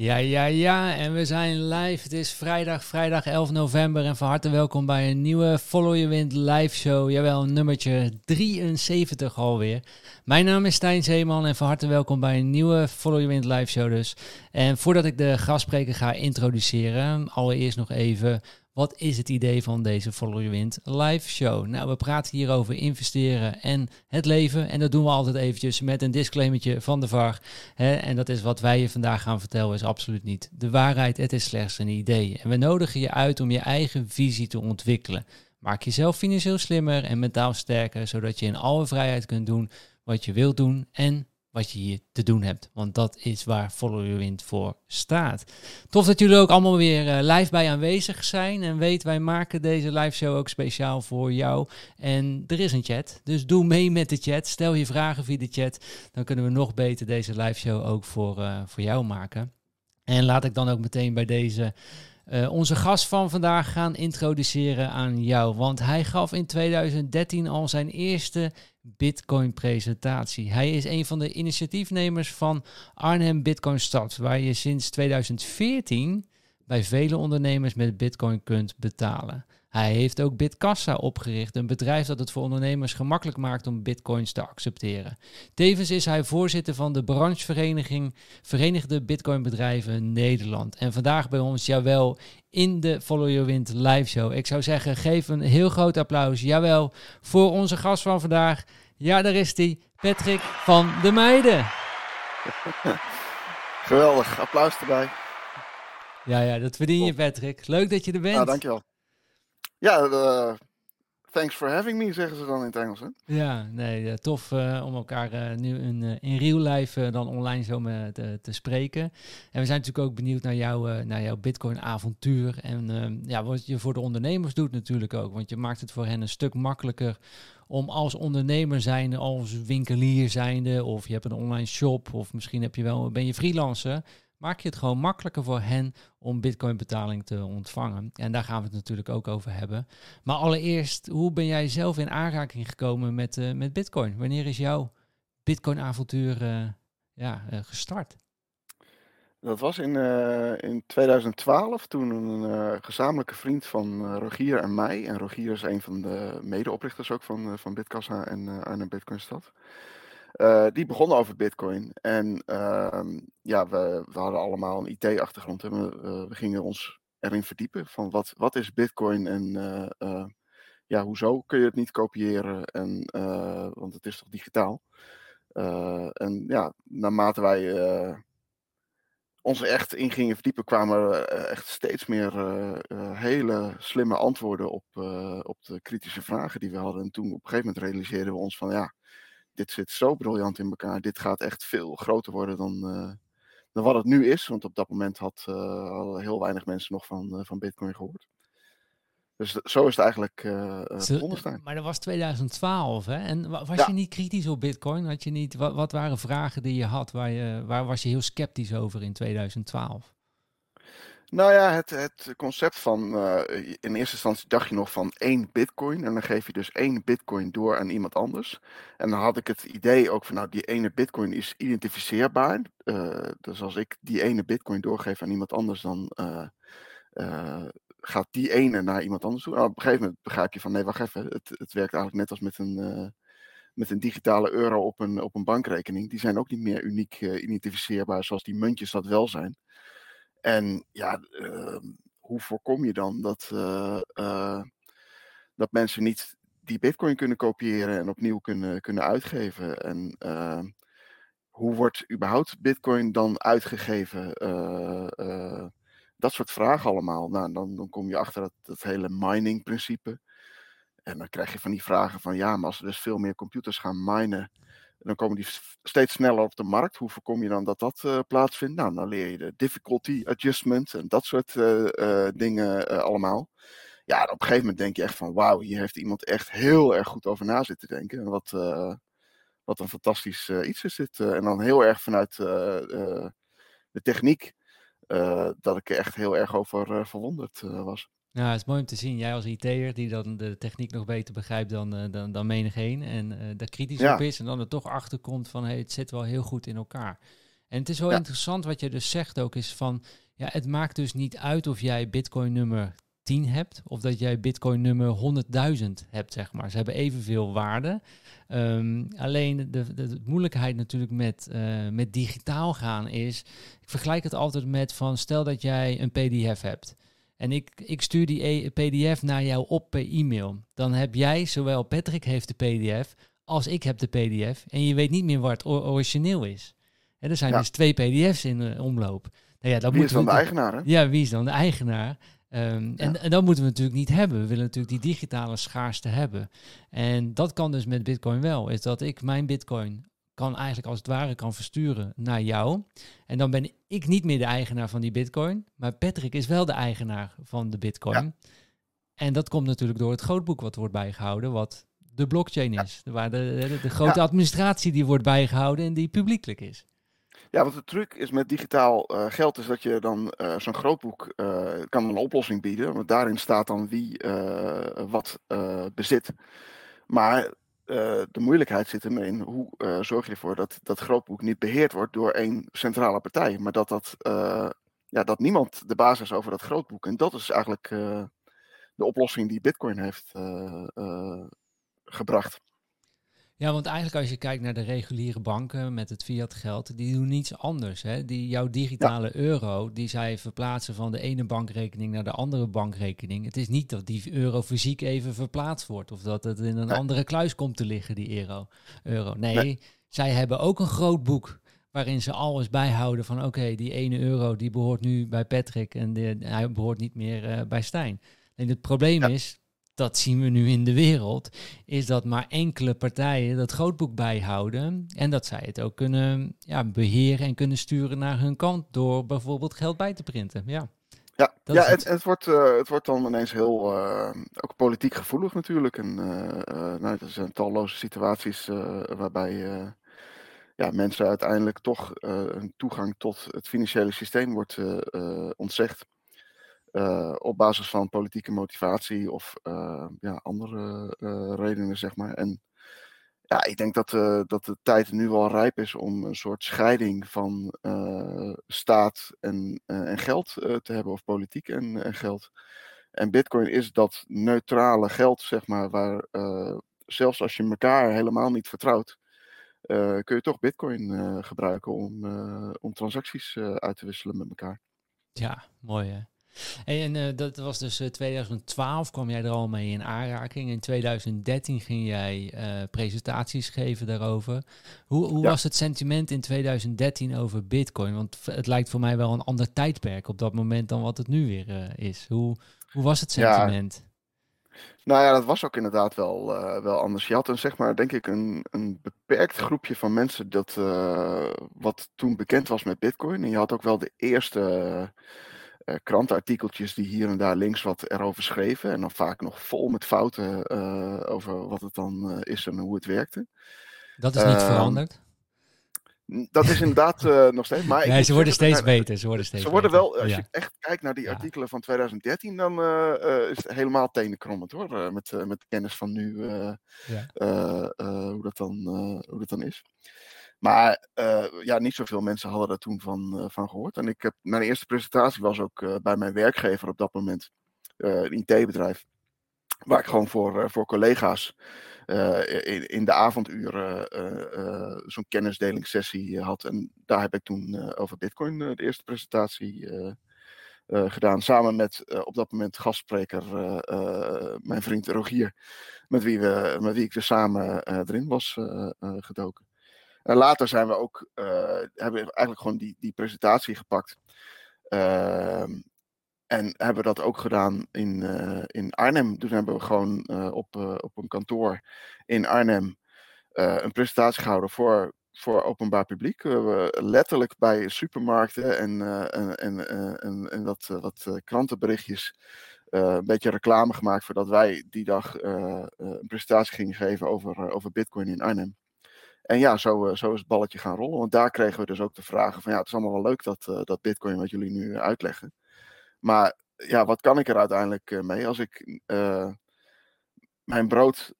Ja, ja, ja. En we zijn live. Het is vrijdag, vrijdag 11 november. En van harte welkom bij een nieuwe Follow Your Wind live show. Jawel, nummertje 73 alweer. Mijn naam is Stijn Zeeman en van harte welkom bij een nieuwe Follow Your Wind live show dus. En voordat ik de gastspreker ga introduceren, allereerst nog even wat is het idee van deze Follow Your Wind live show? Nou, we praten hier over investeren en het leven. En dat doen we altijd eventjes met een disclaimertje van de VAR. En dat is wat wij je vandaag gaan vertellen, is absoluut niet de waarheid. Het is slechts een idee. En we nodigen je uit om je eigen visie te ontwikkelen. Maak jezelf financieel slimmer en mentaal sterker, zodat je in alle vrijheid kunt doen wat je wilt doen en wat je hier te doen hebt. Want dat is waar Follow Your Wind voor staat. Tof dat jullie ook allemaal weer uh, live bij aanwezig zijn. En weet, wij maken deze live show ook speciaal voor jou. En er is een chat, dus doe mee met de chat. Stel je vragen via de chat. Dan kunnen we nog beter deze live show ook voor, uh, voor jou maken. En laat ik dan ook meteen bij deze uh, onze gast van vandaag gaan introduceren aan jou. Want hij gaf in 2013 al zijn eerste Bitcoin-presentatie. Hij is een van de initiatiefnemers van Arnhem Bitcoin Stad, waar je sinds 2014 bij vele ondernemers met Bitcoin kunt betalen. Hij heeft ook Bitkassa opgericht, een bedrijf dat het voor ondernemers gemakkelijk maakt om bitcoins te accepteren. Tevens is hij voorzitter van de branchevereniging Verenigde Bitcoinbedrijven Nederland. En vandaag bij ons, jawel, in de Follow Your Wind live show. Ik zou zeggen, geef een heel groot applaus, jawel, voor onze gast van vandaag. Ja, daar is hij, Patrick van de Meiden. Geweldig, applaus erbij. Ja, ja, dat verdien je, Patrick. Leuk dat je er bent. Ja, dankjewel. Ja, uh, thanks for having me, zeggen ze dan in het Engels. Hè? Ja, nee, tof uh, om elkaar uh, nu in, in real life dan online zo me te, spreken. En we zijn natuurlijk ook benieuwd naar, jou, naar jouw Bitcoin-avontuur. En ehm, ja, wat je voor de ondernemers doet natuurlijk ook. Want je maakt het voor hen een stuk makkelijker om als ondernemer zijnde, als winkelier zijnde, of je hebt een online shop, of misschien heb je wel, ben je freelancer maak je het gewoon makkelijker voor hen om bitcoin betaling te ontvangen. En daar gaan we het natuurlijk ook over hebben. Maar allereerst, hoe ben jij zelf in aanraking gekomen met, uh, met bitcoin? Wanneer is jouw bitcoin avontuur uh, ja, uh, gestart? Dat was in, in 2012 toen een gezamenlijke vriend van Rogier en mij, en Rogier is een van de medeoprichters ook van, van Bitkassa en Arnhem Bitcoin Stad. Uh, die begonnen over Bitcoin. En uh, ja, we, we, hadden allemaal een IT-achtergrond. En we, we, gingen ons erin verdiepen van wat, wat is Bitcoin en eh, ja, hoezo kun je het niet kopiëren? En, want het is toch digitaal? en ja, naarmate wij ons echt in gingen verdiepen, kwamen er echt steeds meer hele slimme antwoorden op, op de kritische vragen die we hadden. En toen op een gegeven moment realiseerden we ons van ja dit zit zo briljant in elkaar. Dit gaat echt veel groter worden dan, uh, dan wat het nu is. Want op dat moment had, uh, hadden heel weinig mensen nog van, uh, van Bitcoin gehoord. Dus zo is het eigenlijk begonnen Maar dat was 2012, hè? En was ja. je niet kritisch op Bitcoin? Had je niet, wat, wat waren vragen die je had? Waar, je, waar was je heel sceptisch over in 2012? Nou ja, het, het concept van uh, in eerste instantie dacht je nog van één bitcoin en dan geef je dus één bitcoin door aan iemand anders. En dan had ik het idee ook van nou die ene bitcoin is identificeerbaar. Uh, dus als ik die ene bitcoin doorgeef aan iemand anders, dan uh, gaat die ene naar iemand anders toe. Nou, op een gegeven moment begrijp je van nee, wacht even, het, het werkt eigenlijk net als met een, met een digitale euro op een, op een bankrekening. Die zijn ook niet meer uniek identificeerbaar zoals die muntjes dat wel zijn. En ja, uh, hoe voorkom je dan dat, uh, uh, dat mensen niet die bitcoin kunnen kopiëren en opnieuw kunnen, kunnen uitgeven? En ehm, hoe wordt überhaupt bitcoin dan uitgegeven? dat soort vragen allemaal. Nou, dan, dan kom je achter dat, hele mining principe. En dan krijg je van die vragen van ja, maar als er dus veel meer computers gaan minen, dan komen die steeds sneller op de markt. Hoe voorkom je dan dat dat uh, plaatsvindt? Nou, dan leer je de difficulty adjustment en dat soort uh, uh, dingen allemaal. Ja, op een gegeven moment denk je echt van wauw, hier heeft iemand echt heel erg goed over na zitten denken. En wat, wat een fantastisch iets is dit. en dan heel erg vanuit de techniek, dat ik er echt heel erg over verwonderd was. Ja, het is mooi om te zien. Jij als IT'er die dan de techniek nog beter begrijpt dan, uh, dan, dan menig een. En uh, daar kritisch op is en dan er toch achter komt van hey, het zit wel heel goed in elkaar. En het is wel interessant wat je dus zegt ook, is van, ja, het maakt dus niet uit of jij Bitcoin nummer 10 hebt of dat jij Bitcoin nummer 100.000 hebt, zeg maar. Ze hebben evenveel waarde. Ehm, alleen de, de, de, moeilijkheid natuurlijk met, uh, met digitaal gaan is, ik vergelijk het altijd met van, stel dat jij een PDF hebt. En ik, ik stuur die e PDF naar jou op per e-mail. Dan heb jij, zowel Patrick heeft de PDF, als ik heb de PDF. En je weet niet meer wat origineel is. En er zijn dus twee PDF's in uh, omloop. Nou ja, wie is dan de eigenaar? Hè? Ja, wie is dan de eigenaar? Um, en, en dat moeten we natuurlijk niet hebben. We willen natuurlijk die digitale schaarste hebben. En dat kan dus met Bitcoin wel. Is dat ik mijn Bitcoin kan eigenlijk als het ware kan versturen naar jou. En dan ben ik niet meer de eigenaar van die Bitcoin. Maar Patrick is wel de eigenaar van de Bitcoin. En dat komt natuurlijk door het grootboek wat wordt bijgehouden. Wat de blockchain is. Waar de, de, de grote administratie die wordt bijgehouden en die publiekelijk is. Ja, want de truc is met digitaal uh, geld is dat je dan uh, zo'n grootboek uh, kan een oplossing bieden. Want daarin staat dan wie wat bezit. Maar de moeilijkheid zit ermee in hoe zorg je ervoor dat dat grootboek niet beheerd wordt door één centrale partij. Maar dat, dat, ja, dat niemand de basis over dat grootboek. En dat is eigenlijk de oplossing die Bitcoin heeft gebracht. Ja, want eigenlijk als je kijkt naar de reguliere banken met het fiat geld, die doen niets anders. Hè? Die, jouw digitale euro, die zij verplaatsen van de ene bankrekening naar de andere bankrekening. Het is niet dat die euro fysiek even verplaatst wordt of dat het in een andere kluis komt te liggen, die euro. euro. Nee, zij hebben ook een groot boek waarin ze alles bijhouden van oké, die ene euro die behoort nu bij Patrick en de, hij behoort niet meer uh, bij Stijn. En het probleem is, dat zien we nu in de wereld, is dat maar enkele partijen dat grootboek bijhouden en dat zij het ook kunnen ja, beheren en kunnen sturen naar hun kant door bijvoorbeeld geld bij te printen. Ja. Ja, ja het. Het, wordt, uh, het wordt dan ineens heel uh, ook politiek gevoelig natuurlijk. En uh, nou, er zijn talloze situaties waarbij ja, mensen uiteindelijk toch een toegang tot het financiële systeem wordt ontzegd. Uh, op basis van politieke motivatie of uh, ja, andere uh, redenen, zeg maar. En ja, ik denk dat, dat de tijd nu wel rijp is om een soort scheiding van staat en, en geld te hebben, of politiek en, en, geld. En Bitcoin is dat neutrale geld, zeg maar, waar zelfs als je elkaar helemaal niet vertrouwt, kun je toch Bitcoin gebruiken om, om transacties uit te wisselen met elkaar. Ja, mooi hè. En uh, dat was dus uh, eh, 2012 kwam jij er al mee in aanraking. In 2013 ging jij uh, presentaties geven daarover. Hoe, hoe ja. was het sentiment in 2013 over Bitcoin? Want het lijkt voor mij wel een ander tijdperk op dat moment dan wat het nu weer is. Hoe, hoe was het sentiment? Ja. Nou ja, dat was ook inderdaad wel, wel anders. Je had een, zeg maar, denk ik, een, een beperkt groepje van mensen dat wat toen bekend was met Bitcoin. En je had ook wel de eerste uh, krantenartikeltjes die hier en daar links wat erover schreven. En dan vaak nog vol met fouten uh, over wat het dan uh, is en hoe het werkte. Dat is niet ehm, veranderd? Dat is inderdaad nog steeds. Maar nee, ze worden steeds beter. Ze worden, steeds ze worden wel, als ja. je echt kijkt naar die ja. artikelen van 2013, dan is het helemaal tenenkrommend hoor. met, met kennis van nu, ja. hoe, dat dan, hoe dat dan is. Maar uh, ja, niet zoveel mensen hadden daar toen van, uh, van gehoord. En ik heb, mijn eerste presentatie was ook uh, bij mijn werkgever op dat moment, een IT-bedrijf. Waar ik gewoon voor, voor collega's in, in, de avonduren zo'n kennisdelingssessie had. En daar heb ik toen over Bitcoin de eerste presentatie gedaan. Samen met op dat moment gastspreker, mijn vriend Rogier. Met wie, we, met wie ik er samen erin was gedoken. En later zijn we ook, uh, hebben we eigenlijk gewoon die, die presentatie gepakt. Uh, en hebben dat ook gedaan in, uh, in Arnhem. Toen hebben we gewoon uh, op, op een kantoor in Arnhem een presentatie gehouden voor, voor openbaar publiek. We hebben letterlijk bij supermarkten en, en, en, en, en wat, wat krantenberichtjes een beetje reclame gemaakt voordat wij die dag een presentatie gingen geven over, over Bitcoin in Arnhem. En ja, zo, eh, zo is het balletje gaan rollen. Want daar kregen we dus ook de vragen van ja, het is allemaal wel leuk dat, uh, dat Bitcoin wat jullie nu eh, uitleggen. Maar ja, wat kan ik er uiteindelijk mee als ik mijn brood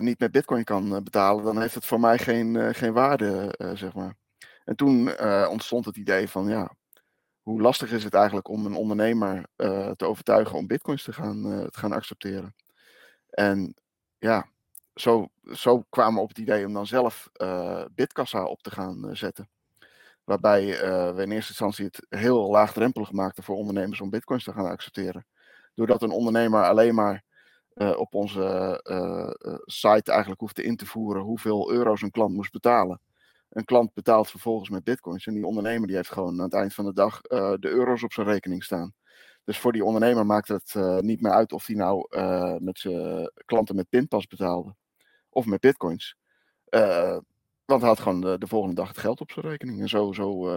niet met Bitcoin kan betalen? Dan heeft het voor mij geen, geen waarde, zeg maar. En toen ontstond het idee van ja, hoe lastig is het eigenlijk om een ondernemer te overtuigen om bitcoins te gaan, te gaan accepteren. En ja, zo, zo kwamen we op het idee om dan zelf Bitkassa op te gaan zetten. Waarbij we in eerste instantie het heel laagdrempelig maakten voor ondernemers om bitcoins te gaan accepteren. Doordat een ondernemer alleen maar uh, op onze uh, site eigenlijk hoefde in te voeren hoeveel euro's een klant moest betalen. Een klant betaalt vervolgens met bitcoins en die ondernemer die heeft gewoon aan het eind van de dag de euro's op zijn rekening staan. Dus voor die ondernemer maakt het niet meer uit of hij nou met zijn klanten met pinpas betaalde of met bitcoins. want hij had gewoon de, de, volgende dag het geld op zijn rekening. En zo, zo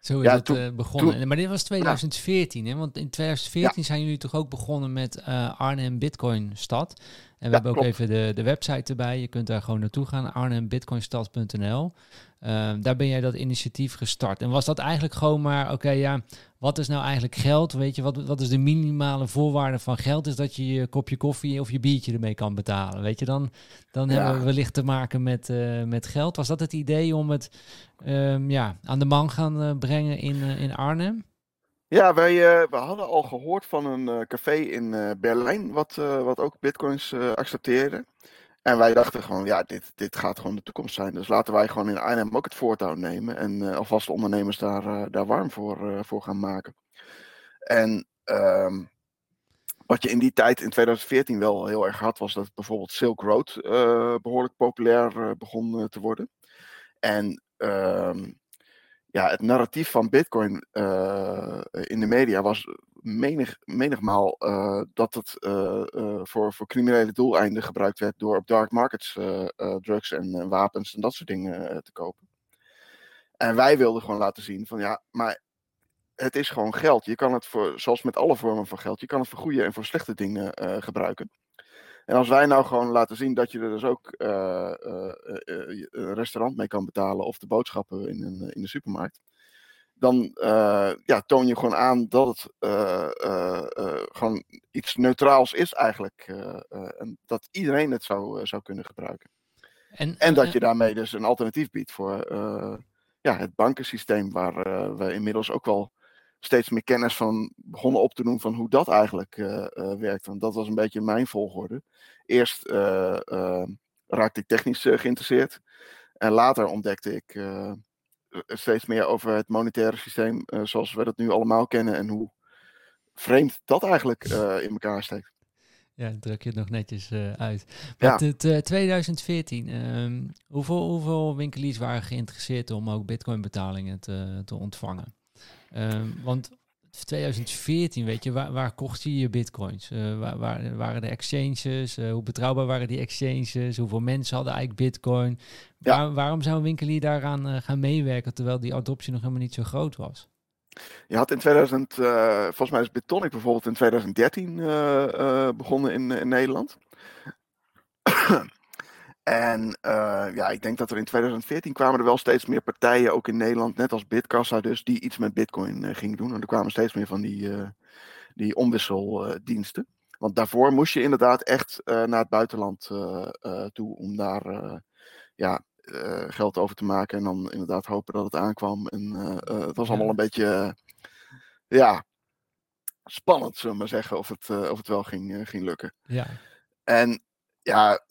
zo is ja, het uh, begonnen. maar dit was 2014, hè? Want in 2014 zijn jullie toch ook begonnen met Arnhem Bitcoin Stad. En we hebben ook even de, de website erbij. Je kunt daar gewoon naartoe gaan, arnhembitcoinstad.nl. Uh, daar ben jij dat initiatief gestart. En was dat eigenlijk gewoon maar, oké, ja, wat is nou eigenlijk geld? Weet je, wat, wat is de minimale voorwaarde van geld? Is dat je je kopje koffie of je biertje ermee kan betalen. Weet je, dan, dan hebben we wellicht te maken met, uh, met geld. Was dat het idee om het um, ja, aan de man gaan uh, brengen in, uh, in Arnhem? Ja, wij we hadden al gehoord van een café in Berlijn, wat, wat ook bitcoins accepteerde. En wij dachten gewoon, ja, dit, dit gaat gewoon de toekomst zijn. Dus laten wij gewoon in Arnhem ook het voortouw nemen. En uh, alvast de ondernemers daar, uh, daar warm voor, uh, voor gaan maken. En um, wat je in die tijd, in 2014, wel heel erg had, was dat bijvoorbeeld Silk Road behoorlijk populair begon te worden. En um, ja, het narratief van Bitcoin in de media was menig, menigmaal uh, dat het uh, uh, voor, voor criminele doeleinden gebruikt werd door op dark markets drugs en wapens en dat soort dingen te kopen. En wij wilden gewoon laten zien van ja, maar het is gewoon geld. Je kan het voor, zoals met alle vormen van geld, je kan het voor goede en voor slechte dingen gebruiken. En als wij nou gewoon laten zien dat je er dus ook een restaurant mee kan betalen of de boodschappen in, in de supermarkt dan uh, ja, toon je gewoon aan dat het uh, uh, gewoon iets neutraals is eigenlijk. en dat iedereen het zou, zou kunnen gebruiken. En, en dat je daarmee dus een alternatief biedt voor ja, het bankensysteem, waar we inmiddels ook wel steeds meer kennis van begonnen op te doen van hoe dat eigenlijk werkt. Want dat was een beetje mijn volgorde. Eerst raakte ik technisch geïnteresseerd. En later ontdekte ik eh, steeds meer over het monetaire systeem uh, zoals we dat nu allemaal kennen en hoe vreemd dat eigenlijk uh, in elkaar steekt. Ja, druk je het nog netjes uit. Maar ja. 2014, um, hoeveel, hoeveel winkeliers waren geïnteresseerd om ook bitcoin betalingen te, te ontvangen? Um, want 2014, weet je, waar, waar kocht je je bitcoins? Uh, waar, waar, waren de exchanges? Uh, hoe betrouwbaar waren die exchanges? Hoeveel mensen hadden eigenlijk bitcoin? Waar, waarom zou een winkelier daaraan uh, gaan meewerken terwijl die adoptie nog helemaal niet zo groot was? Je had in 2000, volgens mij is Bitonic bijvoorbeeld in 2013 begonnen in, in Nederland. En uh, ja, ik denk dat er in 2014 kwamen er wel steeds meer partijen, ook in Nederland, net als Bitkassa dus, die iets met bitcoin uh, gingen doen. En er kwamen steeds meer van die, uh, die omwisseldiensten. Want daarvoor moest je inderdaad echt naar het buitenland toe om daar ja, geld over te maken. En dan inderdaad hopen dat het aankwam. En het was allemaal een beetje, ja, spannend, zullen we maar zeggen, of het, of het wel ging, ging lukken. Ja. En ja,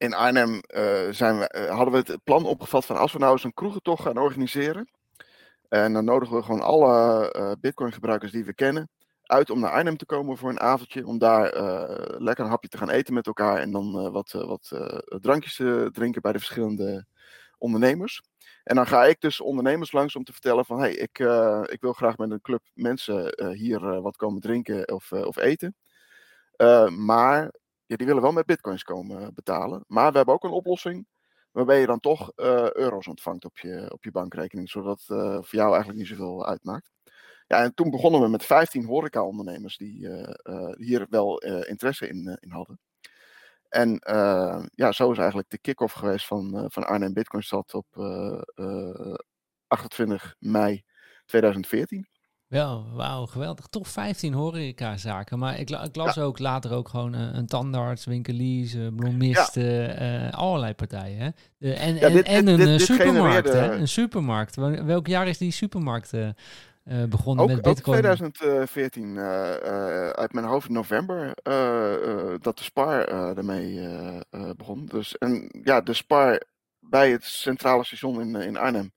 in Arnhem uh, zijn we, uh, hadden we het plan opgevat van als we nou eens een kroegentocht gaan organiseren. En dan nodigen we gewoon alle Bitcoin gebruikers die we kennen uit om naar Arnhem te komen voor een avondje. Om daar lekker een hapje te gaan eten met elkaar en dan wat, wat drankjes te drinken bij de verschillende ondernemers. En dan ga ik dus ondernemers langs om te vertellen van hey, ik, ik wil graag met een club mensen hier wat komen drinken of, of eten. maar ja, die willen wel met bitcoins komen betalen. Maar we hebben ook een oplossing waarbij je dan toch uh, euro's ontvangt op je, op je bankrekening, zodat uh, voor jou eigenlijk niet zoveel uitmaakt. Ja, en toen begonnen we met 15 horeca-ondernemers die hier wel interesse in, in hadden. En ja, zo is eigenlijk de kick-off geweest van, van Arnhem Bitcoinstad op 28 mei 2014. Wel, wauw, geweldig. Toch 15 horecazaken. Maar ik, ik las ook later ook gewoon een, een tandarts, winkeliers, bloemisten, ja. allerlei partijen. Hè? De, en, en, en een supermarkt. Hè? Een supermarkt. Welk jaar is die supermarkt uh, begonnen ook, met Bitcoin? Ook 2014, uh, uh, uit mijn hoofd november, dat de Spar ermee begon. Dus, en ja, de Spar bij het centrale station in, in Arnhem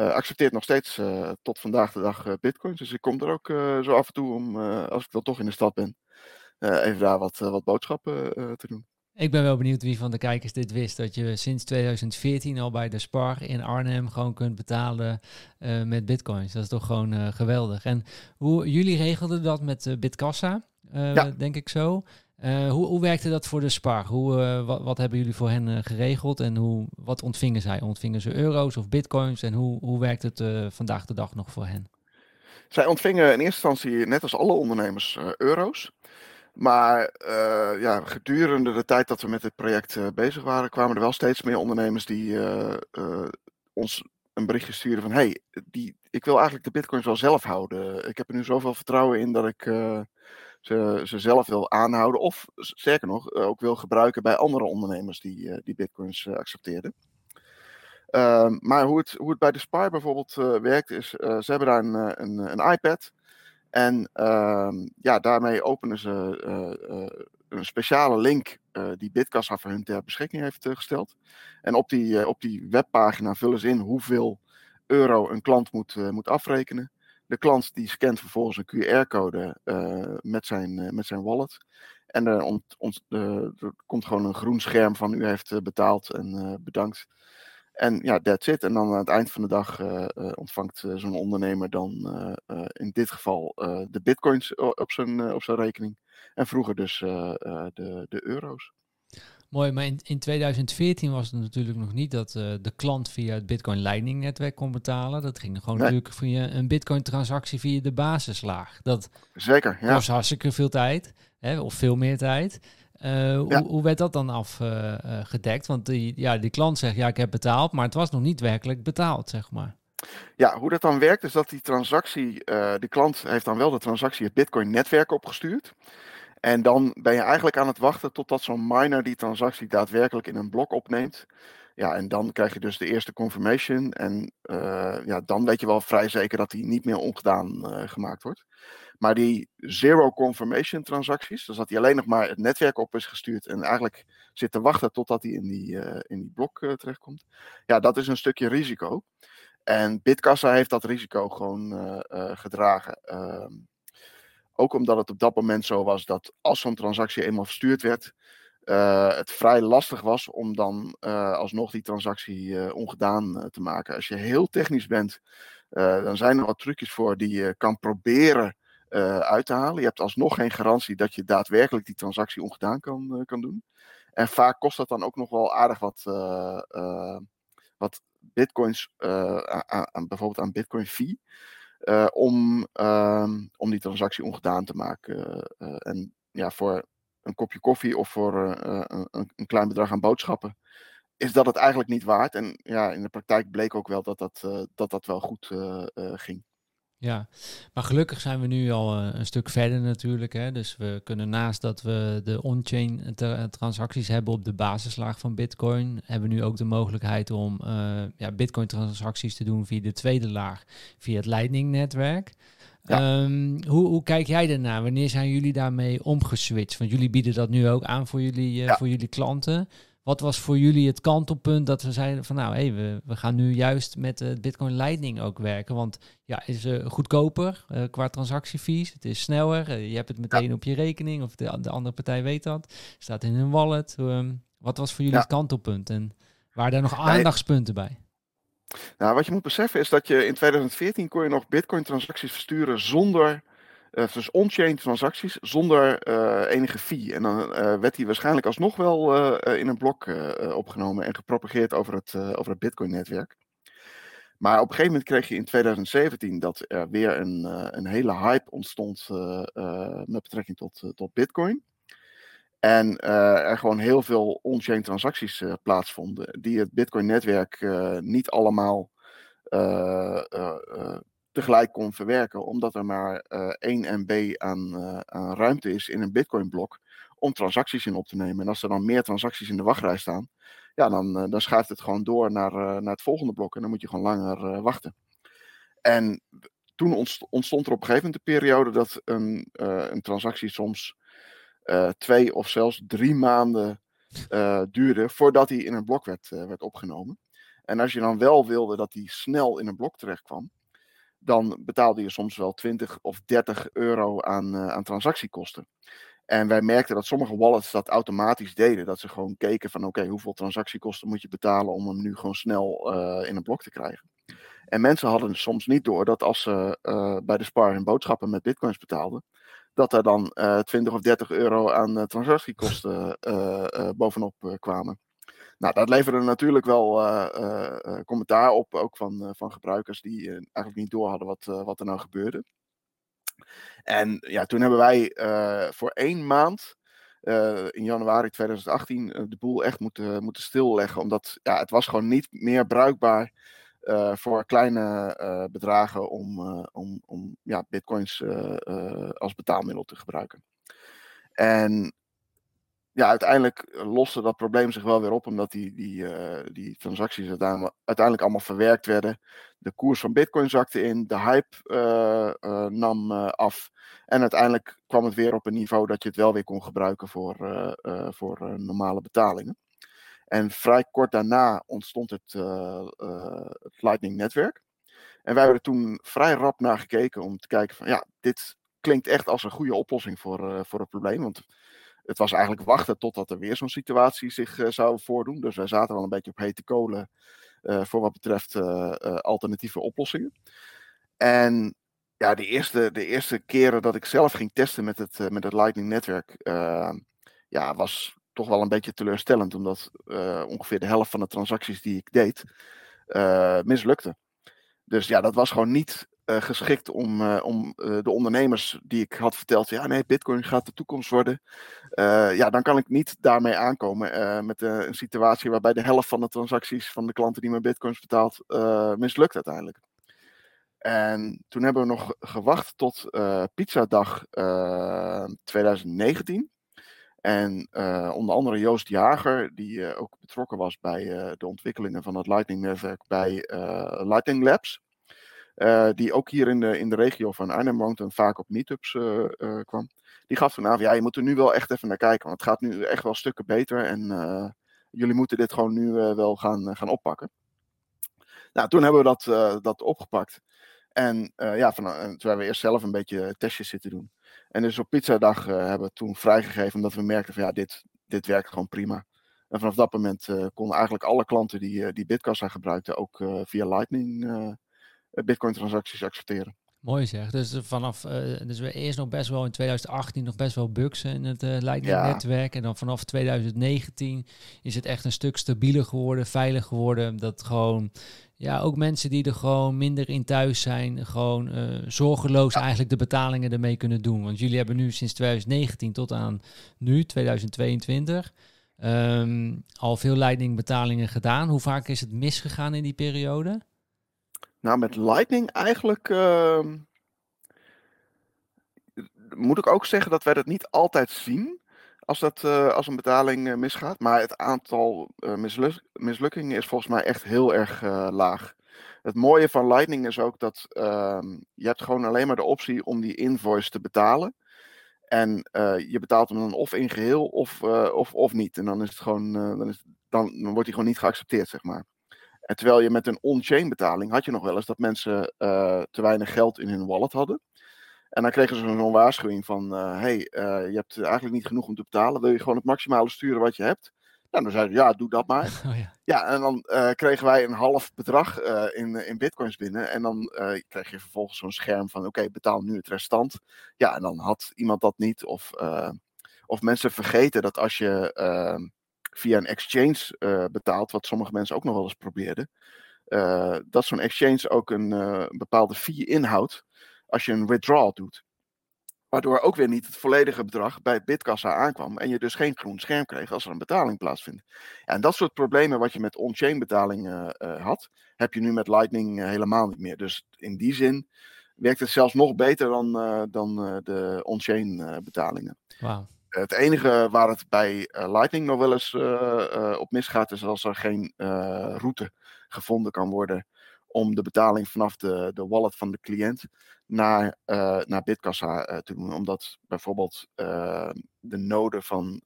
accepteert nog steeds tot vandaag de dag bitcoins. Dus ik kom er ook zo af en toe om, als ik dan toch in de stad ben, even daar wat, wat boodschappen te doen. Ik ben wel benieuwd wie van de kijkers dit wist. Dat je sinds 2014 al bij de Spar in Arnhem gewoon kunt betalen uh, met bitcoins. Dat is toch gewoon uh, geweldig. En hoe jullie regelden dat met uh, Bitkassa, ja. denk ik zo. Hoe, hoe werkte dat voor de Spar? Hoe, wat, wat, hebben jullie voor hen geregeld en hoe, wat ontvingen zij? Ontvingen ze euro's of bitcoins? En hoe, hoe werkt het vandaag de dag nog voor hen? Zij ontvingen in eerste instantie, net als alle ondernemers, euro's. Maar ja, gedurende de tijd dat we met dit project bezig waren, kwamen er wel steeds meer ondernemers die ons een berichtje sturen van hey, ik wil eigenlijk de bitcoins wel zelf houden. Ik heb er nu zoveel vertrouwen in dat ik ze, ze zelf wil aanhouden. Of sterker nog, ook wil gebruiken bij andere ondernemers die, die bitcoins accepteerden. Ehm, maar hoe het, hoe het bij de Spy bijvoorbeeld werkt is, ze hebben daar een, een, een iPad. En uh, ja, daarmee openen ze een speciale link die Bitkassa voor hun ter beschikking heeft gesteld. En op die, op die webpagina vullen ze in hoeveel euro een klant moet, moet afrekenen. De klant die scant vervolgens een QR-code met, zijn, met zijn wallet. En er, ont, er komt gewoon een groen scherm van u heeft betaald en bedankt. En ja, that's it. En dan aan het eind van de dag ontvangt zo'n ondernemer dan in dit geval de bitcoins op zijn, op zijn rekening. En vroeger dus de, de euro's. Mooi, maar in, in 2014 was het natuurlijk nog niet dat de klant via het Bitcoin Lightning netwerk kon betalen. Dat ging gewoon nee. natuurlijk via een Bitcoin transactie via de basislaag. Dat Zeker, ja. was hartstikke veel tijd, hè, of veel meer tijd. Uh, hoe, hoe, werd dat dan afgedekt? Uh, Want die, ja, die klant zegt, ja, ik heb betaald, maar het was nog niet werkelijk betaald, zeg maar. Ja, hoe dat dan werkt is dat die transactie, uh, de klant heeft dan wel de transactie het Bitcoin-netwerk opgestuurd. En dan ben je eigenlijk aan het wachten totdat zo'n miner die transactie daadwerkelijk in een blok opneemt. Ja, en dan krijg je dus de eerste confirmation. En ja, dan weet je wel vrij zeker dat die niet meer ongedaan gemaakt wordt. Maar die zero confirmation transacties, dus dat die alleen nog maar het netwerk op is gestuurd en eigenlijk zit te wachten totdat hij in die, uh, in die blok terechtkomt. Ja, dat is een stukje risico. En Bitkassa heeft dat risico gewoon gedragen. Ook omdat het op dat moment zo was dat als zo'n transactie eenmaal verstuurd werd, het vrij lastig was om dan alsnog die transactie ongedaan te maken. Als je heel technisch bent, dan zijn er wat trucjes voor die je kan proberen uit te halen. Je hebt alsnog geen garantie dat je daadwerkelijk die transactie ongedaan kan, kan doen. En vaak kost dat dan ook nog wel aardig wat, wat bitcoins, aan, bijvoorbeeld aan bitcoin fee, om, ehm, om die transactie ongedaan te maken. en ja, voor een kopje koffie of voor een, een, klein bedrag aan boodschappen is dat het eigenlijk niet waard. En ja, in de praktijk bleek ook wel dat dat, dat, dat wel goed ging. Ja, maar gelukkig zijn we nu al uh, een stuk verder natuurlijk. Hè? Dus we kunnen naast dat we de on-chain transacties hebben op de basislaag van Bitcoin, hebben we nu ook de mogelijkheid om uh, ja, Bitcoin transacties te doen via de tweede laag, via het Lightning-netwerk. Ja. Um, hoe, hoe, kijk jij ernaar? Wanneer zijn jullie daarmee omgeswitcht? Want jullie bieden dat nu ook aan voor jullie, uh, ja. voor jullie klanten. Wat was voor jullie het kantelpunt dat we zeiden van nou, hey, we, we gaan nu juist met de Bitcoin Lightning ook werken? Want ja, is uh, goedkoper uh, qua transactiefees. Het is sneller. Uh, je hebt het meteen ja. op je rekening of de, de, andere partij weet dat. Staat in hun wallet. Um, wat was voor jullie ja. het kantelpunt? En waren daar nog aandachtspunten bij? Nou, wat je moet beseffen is dat je in 2014 kon je nog Bitcoin transacties versturen zonder uh, dus on-chain transacties zonder uh, enige fee. En dan uh, werd die waarschijnlijk alsnog wel in een blok opgenomen en gepropageerd over het, over het Bitcoin-netwerk. Maar op een gegeven moment kreeg je in 2017 dat er weer een, een hele hype ontstond met betrekking tot, tot Bitcoin. En er gewoon heel veel on-chain transacties plaatsvonden, die het Bitcoin-netwerk niet allemaal tegelijk kon verwerken, omdat er maar 1 MB aan, aan ruimte is in een Bitcoin-blok om transacties in op te nemen. En als er dan meer transacties in de wachtrij staan, ja, dan, dan schuift het gewoon door naar, naar het volgende blok en dan moet je gewoon langer wachten. En toen ontstond er op een gegeven moment een periode dat een, een transactie soms twee of zelfs drie maanden duurde voordat hij in een blok werd, werd opgenomen. En als je dan wel wilde dat die snel in een blok terecht kwam, dan betaalde je soms wel 20 of 30 euro aan, uh, aan transactiekosten. En wij merkten dat sommige wallets dat automatisch deden. Dat ze gewoon keken van oké, hoeveel transactiekosten moet je betalen om hem nu gewoon snel uh, in een blok te krijgen. En mensen hadden soms niet door dat als ze uh, bij de spar hun boodschappen met bitcoins betaalden, dat er dan 20 of 30 euro aan transactiekosten bovenop kwamen. Nou, dat leverde natuurlijk wel uh, commentaar op, ook van, van gebruikers die eigenlijk niet door hadden wat, wat er nou gebeurde. En ja, toen hebben wij voor één maand, in januari 2018, de boel echt moeten, moeten stilleggen. Omdat ja, het was gewoon niet meer bruikbaar voor kleine bedragen om, om, om ja, bitcoins als betaalmiddel te gebruiken. En ja, uiteindelijk eh, loste dat probleem zich wel weer op, omdat die, die, uh, die transacties uiteindelijk allemaal verwerkt werden. De koers van Bitcoin zakte in, de hype uh, nam af. En uiteindelijk kwam het weer op een niveau dat je het wel weer kon gebruiken voor, voor normale betalingen. En vrij kort daarna ontstond het, het Lightning-netwerk. En wij hebben er toen vrij rap naar gekeken om te kijken van ja, dit klinkt echt als een goede oplossing voor, voor het probleem. Want het was eigenlijk wachten totdat er weer zo'n situatie zich uh, zou voordoen. Dus wij zaten wel een beetje op hete kolen uh, voor wat betreft uh, alternatieve oplossingen. En ja, de eerste, de eerste keren dat ik zelf ging testen met het, met het Lightning-netwerk, ja, was toch wel een beetje teleurstellend. Omdat ongeveer de helft van de transacties die ik deed, mislukte. Dus ja, dat was gewoon niet uh, geschikt om, uh, om uh, de ondernemers die ik had verteld, ja nee, Bitcoin gaat de toekomst worden. ja, dan kan ik niet daarmee aankomen met een situatie waarbij de helft van de transacties van de klanten die mijn Bitcoins betaalt, mislukt uiteindelijk. En toen hebben we nog gewacht tot Pizzadag 2019. En onder andere Joost Jager, die ook betrokken was bij de ontwikkelingen van het Lightning-netwerk bij Lightning Labs. Uh, die ook hier in de, in de regio van Arnhem woont en vaak op meetups uh, uh, kwam. Die gaf toen aan, ja, je moet er nu wel echt even naar kijken. Want het gaat nu echt wel stukken beter. En jullie moeten dit gewoon nu wel gaan, gaan oppakken. Nou, toen hebben we dat, dat opgepakt. En ja, van, toen hebben we eerst zelf een beetje testjes zitten doen. En dus op pizzadag hebben we toen vrijgegeven. Omdat we merkten van ja, dit, dit werkt gewoon prima. En vanaf dat moment konden eigenlijk alle klanten die, die Bitkassa gebruikten ook via Lightning eh, Bitcoin-transacties accepteren. Mooi zeg. Dus vanaf, uh, dus we eerst nog best wel in 2018 nog best wel bugs in het uh, Lightning-netwerk. En dan vanaf 2019 is het echt een stuk stabieler geworden, veilig geworden. Dat gewoon, ja, ook mensen die er gewoon minder in thuis zijn, gewoon uh, zorgeloos eigenlijk de betalingen ermee kunnen doen. Want jullie hebben nu sinds 2019 tot aan nu, 2022, um, ehm, al veel Lightning-betalingen gedaan. Hoe vaak is het misgegaan in die periode? Nou, met Lightning eigenlijk. Uh, moet ik ook zeggen dat wij dat niet altijd zien. Als, dat, uh, als een betaling uh, misgaat. Maar het aantal misluk mislukkingen is volgens mij echt heel erg laag. Het mooie van Lightning is ook dat ehm, je hebt gewoon alleen maar de optie om die invoice te betalen. En je betaalt hem dan of in geheel of, of, of niet. En dan is het gewoon, dan, is, dan wordt hij gewoon niet geaccepteerd, zeg maar. En terwijl je met een on-chain betaling had je nog wel eens dat mensen uh, te weinig geld in hun wallet hadden. En dan kregen ze zo'n waarschuwing van, hé, uh, hey, uh, je hebt eigenlijk niet genoeg om te betalen. Wil je gewoon het maximale sturen wat je hebt? Nou, dan zeiden ze, ja, doe dat maar. Oh, ja. ja. en dan kregen wij een half bedrag in, in bitcoins binnen. En dan kreeg je vervolgens zo'n scherm van, oké, betaal nu het restant. Ja, en dan had iemand dat niet. Of, of mensen vergeten dat als je ehm, via een exchange uh, betaalt, wat sommige mensen ook nog wel eens probeerden, uh, dat zo'n exchange ook een, uh, bepaalde fee inhoudt als je een withdrawal doet. Waardoor ook weer niet het volledige bedrag bij Bitkassa aankwam. En je dus geen groen scherm kreeg als er een betaling plaatsvindt. En dat soort problemen wat je met on-chain betalingen had, heb je nu met Lightning helemaal niet meer. Dus in die zin werkt het zelfs nog beter dan, dan de on-chain betalingen. Wow. Het enige waar het bij Lightning nog wel eens op misgaat, is als er geen route gevonden kan worden om de betaling vanaf de, de wallet van de cliënt naar, uh, naar Bitkassa te doen. Omdat bijvoorbeeld de node van,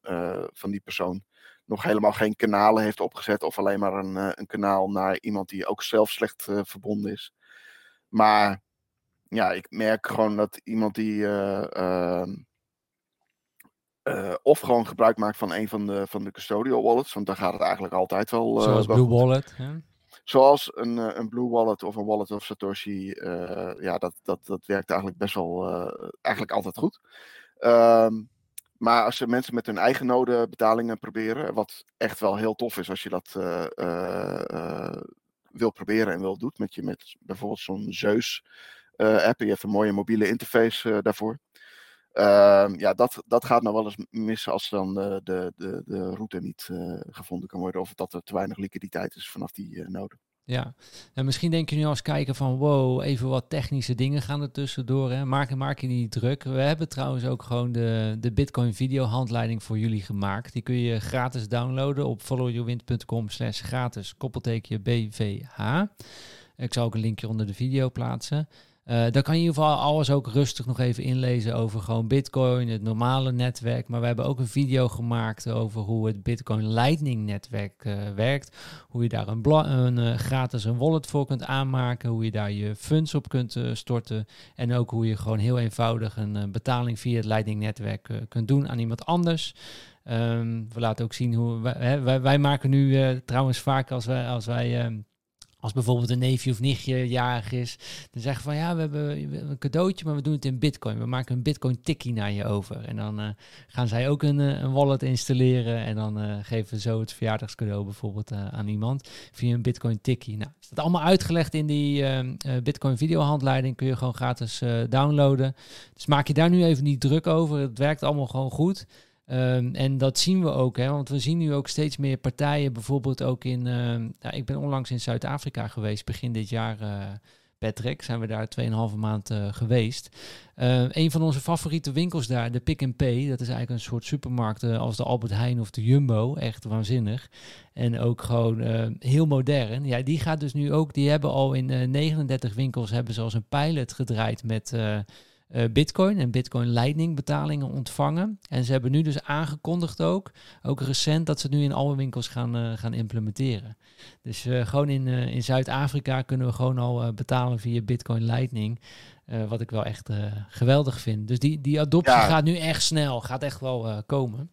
van die persoon nog helemaal geen kanalen heeft opgezet. Of alleen maar een, een kanaal naar iemand die ook zelf slecht verbonden is. Maar ja, ik merk gewoon dat iemand die ehm, of gewoon gebruik maakt van een van de, van de custodial wallets. Want daar gaat het eigenlijk altijd wel. Zoals Blue Wallet. Ja. Zoals een, eh, een Blue Wallet of een Wallet of Satoshi. Ja, dat, dat, dat werkt eigenlijk best wel, eigenlijk altijd goed. Um, maar als mensen met hun eigen node betalingen proberen, wat echt wel heel tof is als je dat wil proberen en wil doet, met, je, met bijvoorbeeld zo'n Zeus app. Je hebt een mooie mobiele interface daarvoor. Uh, ja, dat, dat gaat nou wel eens missen als dan de, de, de, de route niet uh, gevonden kan worden. Of dat er te weinig liquiditeit is vanaf die uh, node. Ja, en misschien denk je nu als kijken van wow, even wat technische dingen gaan er tussendoor. Hè? Maak, maak je niet druk. We hebben trouwens ook gewoon de, de Bitcoin video handleiding voor jullie gemaakt. Die kun je gratis downloaden op followyourwind.com slash gratis koppelteken BVH. Ik zal ook een linkje onder de video plaatsen. Uh, dan kan je in ieder geval alles ook rustig nog even inlezen over gewoon Bitcoin, het normale netwerk. Maar we hebben ook een video gemaakt over hoe het Bitcoin Lightning netwerk uh, werkt. Hoe je daar een, een uh, gratis een wallet voor kunt aanmaken. Hoe je daar je funds op kunt storten. En ook hoe je gewoon heel eenvoudig een betaling via het Lightning netwerk kunt doen aan iemand anders. Um, we laten ook zien hoe wij, wij, wij maken nu trouwens vaak als wij, als wij um, als bijvoorbeeld een neefje of nichtje jarig is, dan zeggen van ja, we hebben, een cadeautje, maar we doen het in bitcoin. We maken een bitcoin tikkie naar je over. En dan uh, gaan zij ook een, uh, een, wallet installeren en dan uh, geven zo het verjaardagscadeau bijvoorbeeld aan iemand via een bitcoin tikkie. Nou, is dat allemaal uitgelegd in die bitcoin videohandleiding, kun je gewoon gratis downloaden. Dus maak je daar nu even niet druk over, het werkt allemaal gewoon goed. Um, en dat zien we ook, hè, want we zien nu ook steeds meer partijen, bijvoorbeeld ook in. Uh, nou, ik ben onlangs in Zuid-Afrika geweest, begin dit jaar. Uh, Patrick, zijn we daar 2,5 maand uh, geweest. Uh, een van onze favoriete winkels daar, de Pick and Pay, dat is eigenlijk een soort supermarkt als de Albert Heijn of de Jumbo. Echt waanzinnig. En ook gewoon heel modern. Ja, die gaat dus nu ook, die hebben al in 39 winkels hebben ze als een pilot gedraaid met uh, Bitcoin en Bitcoin Lightning betalingen ontvangen. En ze hebben nu dus aangekondigd ook, ook recent, dat ze het nu in alle winkels gaan, uh, gaan implementeren. Dus uh, gewoon in, in Zuid-Afrika kunnen we gewoon al betalen via Bitcoin Lightning. wat ik wel echt geweldig vind. Dus die, die adoptie ja. gaat nu echt snel, gaat echt wel komen.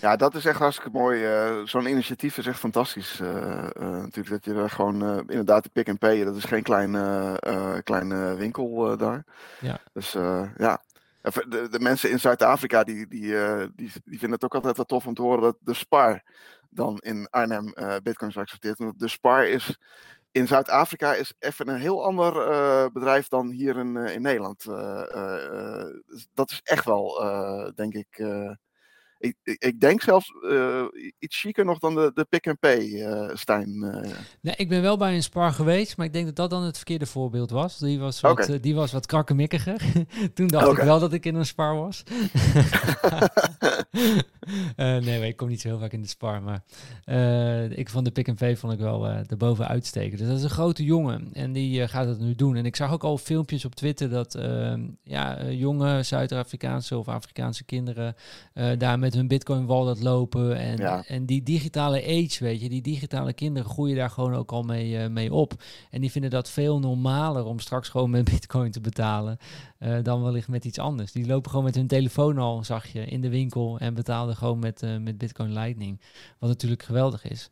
Ja, dat is echt hartstikke mooi. Uh, Zo'n initiatief is echt fantastisch. Uh, uh, natuurlijk dat je er gewoon inderdaad de pick and pay, dat is geen kleine, kleine winkel daar. Ja. Dus ja, de, de, mensen in Zuid-Afrika die, die, die, die vinden het ook altijd wel tof om te horen dat de Spar dan in Arnhem bitcoins accepteert. Want de Spar is in Zuid-Afrika is even een heel ander bedrijf dan hier in, in Nederland. Dus dat is echt wel, denk ik ik, ik, denk zelfs uh, iets chiquer nog dan de, de pick-and-pay, uh, Stijn. Uh. Nee, ik ben wel bij een spar geweest, maar ik denk dat dat dan het verkeerde voorbeeld was. Die was wat, okay. die was wat krakkemikkiger. Toen dacht okay. ik wel dat ik in een spar was. nee, ik kom niet zo heel vaak in de spar, maar ik vond de pick-and-pay vond ik wel erboven uitsteken. Dus dat is een grote jongen en die gaat het nu doen. En ik zag ook al filmpjes op Twitter dat ehm, ja, jonge Zuid-Afrikaanse of Afrikaanse kinderen daar met met hun Bitcoin wallet lopen. En, en die digitale age, weet je, die digitale kinderen groeien daar gewoon ook al mee, uh, mee op. En die vinden dat veel normaler om straks gewoon met Bitcoin te betalen. Uh, dan wellicht met iets anders. Die lopen gewoon met hun telefoon al, zag je, in de winkel en betaalden gewoon met, uh, met Bitcoin Lightning. Wat natuurlijk geweldig is.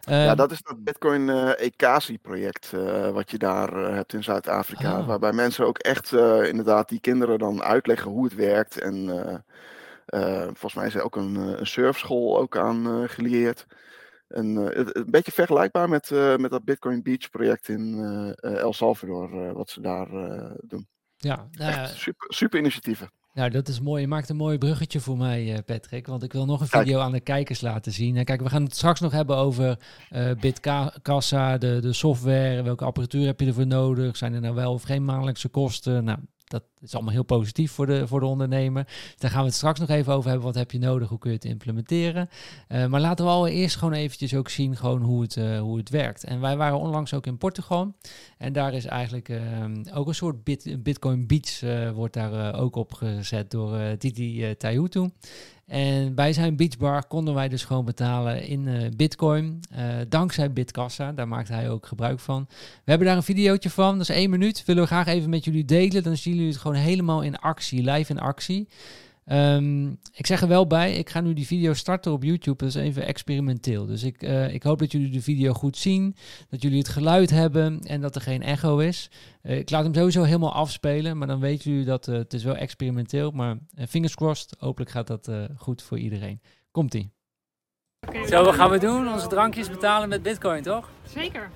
ja, dat is dat Bitcoin Ekasi-project wat je daar hebt in Zuid-Afrika. Oh. Waarbij mensen ook echt inderdaad die kinderen dan uitleggen hoe het werkt. En volgens mij is er ook een, eh, een surfschool ook aan uh, gelieerd. En, een beetje vergelijkbaar met, met dat Bitcoin Beach project in El Salvador, wat ze daar doen. Ja, nou, super, super initiatieven. Nou, dat is mooi. Je maakt een mooi bruggetje voor mij, Patrick. Want ik wil nog een video aan de kijkers laten zien. En kijk, we gaan het straks nog hebben over uh, Bitkassa, de, de software. Welke apparatuur heb je ervoor nodig? Zijn er nou wel of geen maandelijkse kosten? Nou, dat is allemaal heel positief voor de, voor de ondernemer. Dus daar gaan we het straks nog even over hebben. Wat heb je nodig? Hoe kun je het implementeren? Uh, maar laten we allereerst gewoon eventjes ook zien gewoon hoe, het, uh, hoe het werkt. En wij waren onlangs ook in Portugal. En daar is eigenlijk uh, ook een soort bit, Bitcoin Beach eh, wordt daar ook opgezet door Titi Tayutu. En bij zijn beachbar konden wij dus gewoon betalen in uh, bitcoin. Uh, dankzij Bitkassa, daar maakt hij ook gebruik van. We hebben daar een videootje van, dat is één minuut. Willen we graag even met jullie delen. Dan zien jullie het gewoon helemaal in actie, live in actie. Um, ik zeg er wel bij, ik ga nu die video starten op YouTube. Dat is even experimenteel. Dus ik, uh, ik hoop dat jullie de video goed zien. Dat jullie het geluid hebben en dat er geen echo is. Uh, ik laat hem sowieso helemaal afspelen. Maar dan weten jullie dat uh, het is wel experimenteel. Maar fingers crossed, hopelijk gaat dat goed voor iedereen. Komt-ie. Okay, Zo, wat gaan we doen? Onze drankjes betalen met bitcoin, toch? Zeker.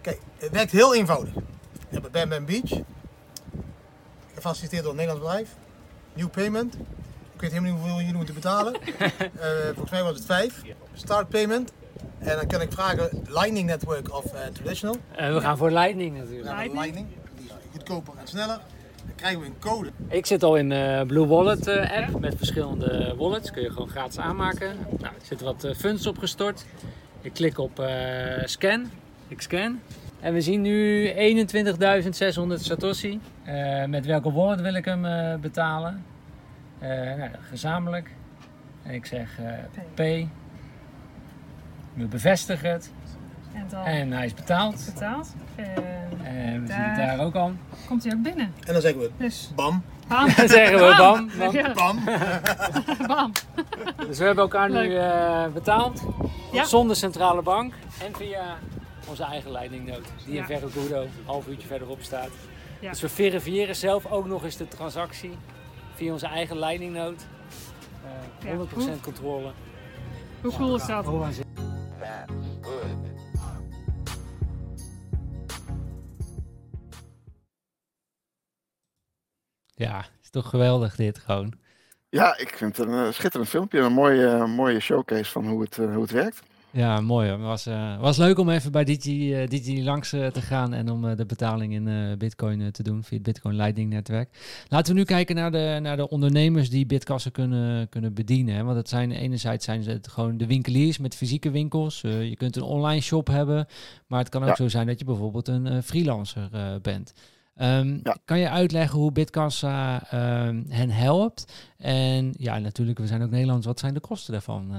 Kijk, het werkt heel eenvoudig. We hebben Bam Bam Beach. Gefaciliteerd door een Nederlands bedrijf. New payment. Ik weet helemaal niet hoeveel jullie moeten betalen. uh, volgens mij was het 5. Start payment. En dan kan ik vragen Lightning Network of uh, Traditional. Uh, we gaan voor Lightning natuurlijk. Lightning. Die is goedkoper en sneller. Dan krijgen we een code. Ik zit al in de Blue Wallet app met verschillende wallets. Kun je gewoon gratis aanmaken. Nou, er zitten wat funds opgestort. Ik klik op scan. Ik scan. En we zien nu 21.600 Satoshi. Uh, met welke wallet wil ik hem uh, betalen? Uh, nou, gezamenlijk. En ik zeg P. We bevestigen het. En, dan en hij is betaald. Betaald. En, we zien het daar ook al. Komt hij ook binnen. En dan zeggen we dus. bam. Bam. Dan zeggen we bam. Bam. Bam. bam. Dus we hebben elkaar nu betaald. Ja. Zonder centrale bank. En via onze eigen leidingnoot. Die ja. in Vergogudo, een half uurtje verderop staat. Ja. Dus we verifiëren zelf ook nog eens de transactie via onze eigen leidingnoot. Uh, 100% ja. controle. Hoe cool is dat? Oh, ja, is toch geweldig dit gewoon. Ja, ik vind het een uh, schitterend filmpje. Een mooie, uh, mooie showcase van hoe het, uh, hoe het werkt. Ja, mooi. Het was, uh, was leuk om even bij Digi, uh, Digi langs uh, te gaan en om de betaling in Bitcoin te doen via het Bitcoin Lightning netwerk. Laten we nu kijken naar de, naar de ondernemers die Bitkassen kunnen, kunnen bedienen. Hè? Want het zijn enerzijds zijn het gewoon de winkeliers met fysieke winkels. je kunt een online shop hebben, maar het kan ook ja. zo zijn dat je bijvoorbeeld een freelancer bent. Um, ja. Kan je uitleggen hoe Bitkassa um, hen helpt? En ja, natuurlijk, we zijn ook Nederlands. Wat zijn de kosten daarvan,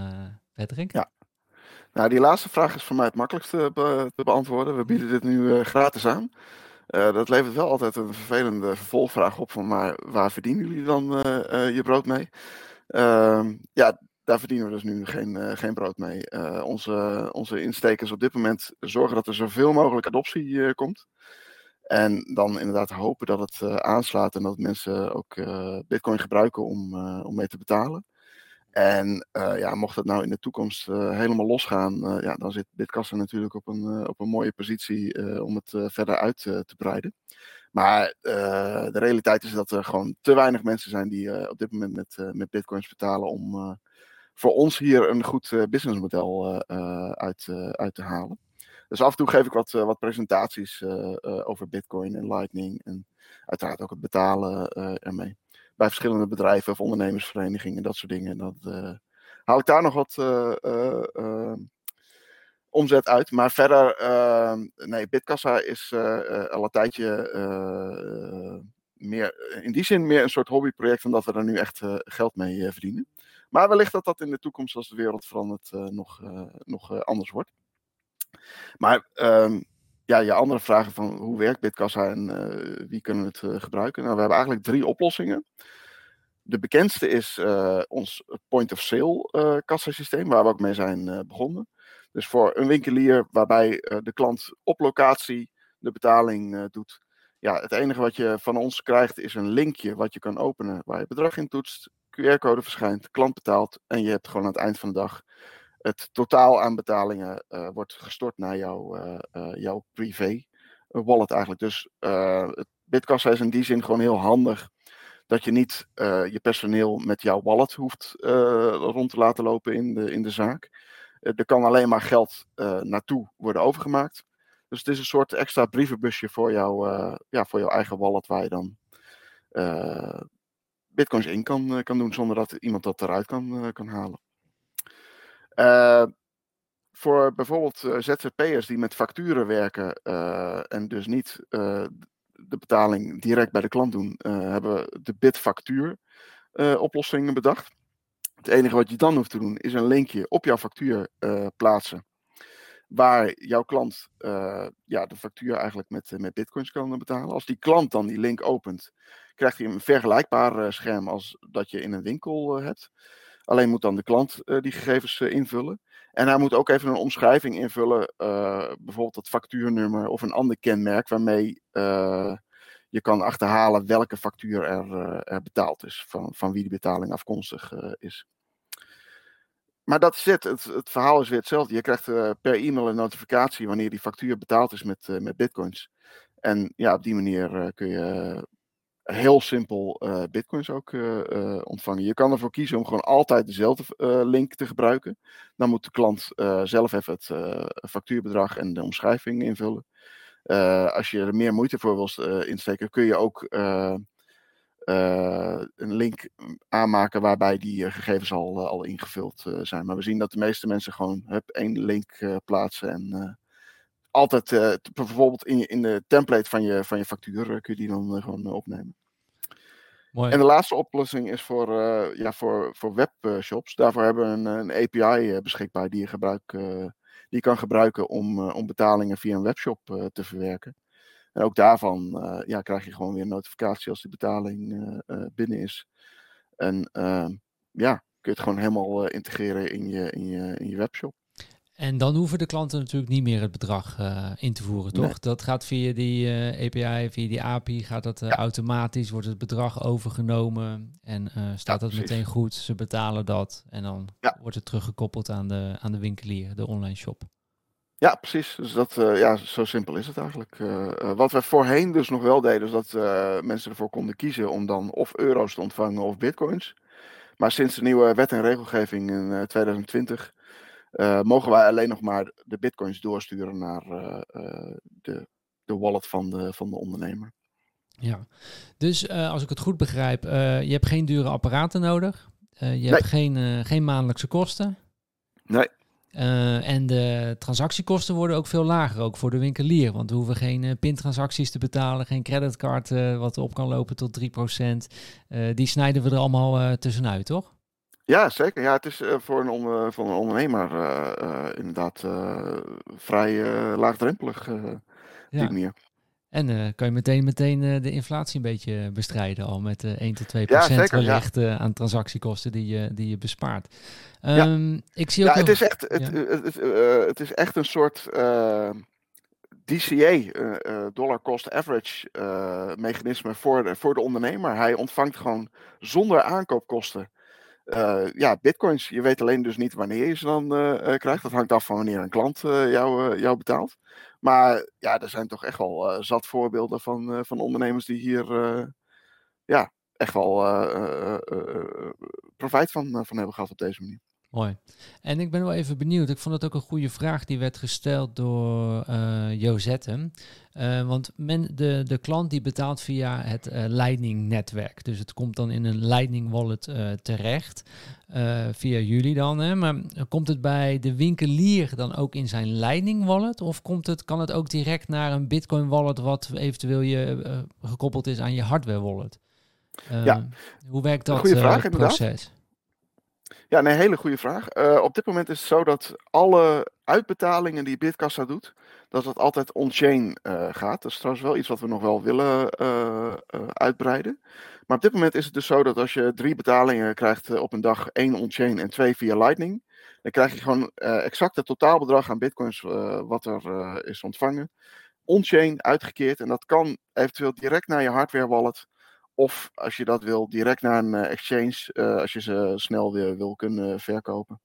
Patrick? Ja, nou, die laatste vraag is voor mij het makkelijkste te beantwoorden. We bieden dit nu uh, gratis aan. Uh, dat levert wel altijd een vervelende vervolgvraag op van maar waar verdienen jullie dan uh, je brood mee? Ehm, ja, daar verdienen we dus nu geen, geen brood mee. onze, onze instekers op dit moment zorgen dat er zoveel mogelijk adoptie komt. En dan inderdaad hopen dat het aanslaat en dat mensen ook bitcoin gebruiken om, om mee te betalen. En uh, ja, mocht het nou in de toekomst uh, helemaal losgaan, uh, ja, dan zit Bitkassa natuurlijk op een, op een mooie positie om het verder uit te breiden. Maar de realiteit is dat er gewoon te weinig mensen zijn die op dit moment met, met bitcoins betalen om voor ons hier een goed businessmodel uit, uit te halen. Dus af en toe geef ik wat, wat presentaties over bitcoin en lightning en uiteraard ook het betalen ermee bij verschillende bedrijven of ondernemersverenigingen, dat soort dingen. Dat, uh, haal ik daar nog wat uh, uh, omzet uit. Maar verder, ehm, nee, Bitkassa is al een tijdje meer, in die zin meer een soort hobbyproject, omdat we er nu echt geld mee verdienen. Maar wellicht dat dat in de toekomst, als de wereld verandert, nog, nog anders wordt. Maar um, ja, je andere vragen van hoe werkt Bitkassa en uh, wie kunnen het uh, gebruiken? Nou, we hebben eigenlijk drie oplossingen. De bekendste is uh, ons point-of-sale kassasysteem, waar we ook mee zijn begonnen. Dus voor een winkelier waarbij de klant op locatie de betaling doet. Ja, het enige wat je van ons krijgt is een linkje wat je kan openen waar je bedrag in toetst. QR-code verschijnt, klant betaalt en je hebt gewoon aan het eind van de dag het totaal aan betalingen uh, wordt gestort naar jouw, uh, jouw privé wallet eigenlijk. Dus het is in die zin gewoon heel handig dat je niet je personeel met jouw wallet hoeft rond te laten lopen in de, in de zaak. er kan alleen maar geld naartoe worden overgemaakt. Dus het is een soort extra brievenbusje voor, ja, voor jouw eigen wallet waar je dan bitcoins in kan, kan doen zonder dat iemand dat eruit kan, kan halen. Uh, voor bijvoorbeeld uh, ZZP'ers die met facturen werken uh, en dus niet de betaling direct bij de klant doen, hebben we de bitfactuur oplossingen bedacht. Het enige wat je dan hoeft te doen is een linkje op jouw factuur plaatsen. Waar jouw klant ja, de factuur eigenlijk met, met bitcoins kan betalen. Als die klant dan die link opent, krijgt hij een vergelijkbaar scherm als dat je in een winkel hebt. Alleen moet dan de klant uh, die gegevens uh, invullen. En hij moet ook even een omschrijving invullen, uh, bijvoorbeeld het factuurnummer of een ander kenmerk waarmee je kan achterhalen welke factuur er, er betaald is, van, van wie die betaling afkomstig is. Maar dat is het. het. het. verhaal is weer hetzelfde. Je krijgt per e-mail een notificatie wanneer die factuur betaald is met, met bitcoins. En ja, op die manier kun je heel simpel uh, bitcoins ook uh, ontvangen. Je kan ervoor kiezen om gewoon altijd dezelfde link te gebruiken. Dan moet de klant zelf even het factuurbedrag en de omschrijving invullen. als je er meer moeite voor wilt insteken, kun je ook een link aanmaken waarbij die gegevens al, al ingevuld zijn. Maar we zien dat de meeste mensen gewoon hup, één link plaatsen en altijd bijvoorbeeld in, je, in de template van je, van je factuur kun je die dan gewoon opnemen. En de laatste oplossing is voor, uh, ja, voor, voor webshops. Daarvoor hebben we een, een API uh, beschikbaar die je, gebruik, uh, die je kan gebruiken om, om betalingen via een webshop te verwerken. En ook daarvan ja, krijg je gewoon weer een notificatie als die betaling binnen is. En ja, kun je het gewoon helemaal integreren in je, in, je, in je webshop. En dan hoeven de klanten natuurlijk niet meer het bedrag uh, in te voeren, toch? Dat gaat via die uh, API, via die API, gaat dat uh, ja. automatisch, wordt het bedrag overgenomen en staat ja, dat meteen goed. Ze betalen dat en dan ja. wordt het teruggekoppeld aan de, aan de winkelier, de online shop. Ja, precies. Dus dat, ja, zo simpel is het eigenlijk. wat we voorheen dus nog wel deden, is dat mensen ervoor konden kiezen om dan of euro's te ontvangen of bitcoins. Maar sinds de nieuwe wet en regelgeving in 2020 uh, mogen wij alleen nog maar de bitcoins doorsturen naar uh, uh, de, de wallet van de, van de ondernemer. Ja, dus als ik het goed begrijp, je hebt geen dure apparaten nodig. je nee. hebt geen, geen maandelijkse kosten. Nee. en de transactiekosten worden ook veel lager, ook voor de winkelier. Want we hoeven geen pintransacties te betalen, geen creditcard wat op kan lopen tot 3%. die snijden we er allemaal tussenuit, toch? Ja, zeker. Ja, het is uh, voor, een on, voor een ondernemer uh, uh, inderdaad vrij laagdrempelig, ja. die manier. En kan je meteen, meteen de inflatie een beetje bestrijden al met 1 tot 2 procent ja, wellicht ja. aan transactiekosten die je, die je bespaart. Ja. Ik zie ook ja, het, is echt, het, het, het, het, is echt een soort DCA, dollar cost average mechanisme voor de, voor de ondernemer. Hij ontvangt gewoon zonder aankoopkosten uh, ja, bitcoins. Je weet alleen dus niet wanneer je ze dan uh, krijgt. Dat hangt af van wanneer een klant jou, jou betaalt. Maar ja, er zijn toch echt wel zat voorbeelden van, van ondernemers die hier ja, echt wel profijt van, van hebben gehad op deze manier. Mooi. En ik ben wel even benieuwd. Ik vond het ook een goede vraag die werd gesteld door uh, Josette. Uh, want men, de, de klant die betaalt via het uh, Lightning-netwerk. Dus het komt dan in een Lightning-wallet uh, terecht. via jullie dan. Hè? Maar komt het bij de winkelier dan ook in zijn Lightning-wallet? Of komt het, kan het ook direct naar een Bitcoin-wallet... wat eventueel je, gekoppeld is aan je hardware-wallet? ja. Hoe werkt dat Goeie vraag, proces? Inderdaad. Ja, een hele goede vraag. Uh, op dit moment is het zo dat alle uitbetalingen die Bitkassa doet, dat dat altijd on-chain uh, gaat. Dat is trouwens wel iets wat we nog wel willen uh, uitbreiden. Maar op dit moment is het dus zo dat als je drie betalingen krijgt op een dag, één on-chain en twee via Lightning, dan krijg je gewoon exact het totaalbedrag aan bitcoins wat er is ontvangen. On-chain uitgekeerd en dat kan eventueel direct naar je hardware wallet of als je dat wil, direct naar een exchange, uh, als je ze snel weer wil kunnen verkopen.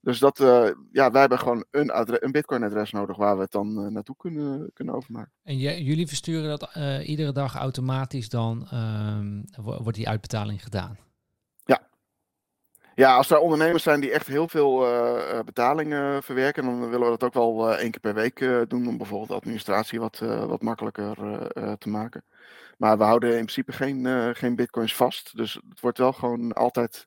Dus dat, uh, ja, wij hebben gewoon een, een Bitcoin-adres nodig waar we het dan uh, naartoe kunnen, kunnen overmaken. En jullie versturen dat iedere dag automatisch dan, ehm, wordt die uitbetaling gedaan? Ja. Ja, als er ondernemers zijn die echt heel veel betalingen verwerken, dan willen we dat ook wel één keer per week doen om bijvoorbeeld de administratie wat, wat makkelijker te maken. Maar we houden in principe geen, geen bitcoins vast. Dus het wordt wel gewoon altijd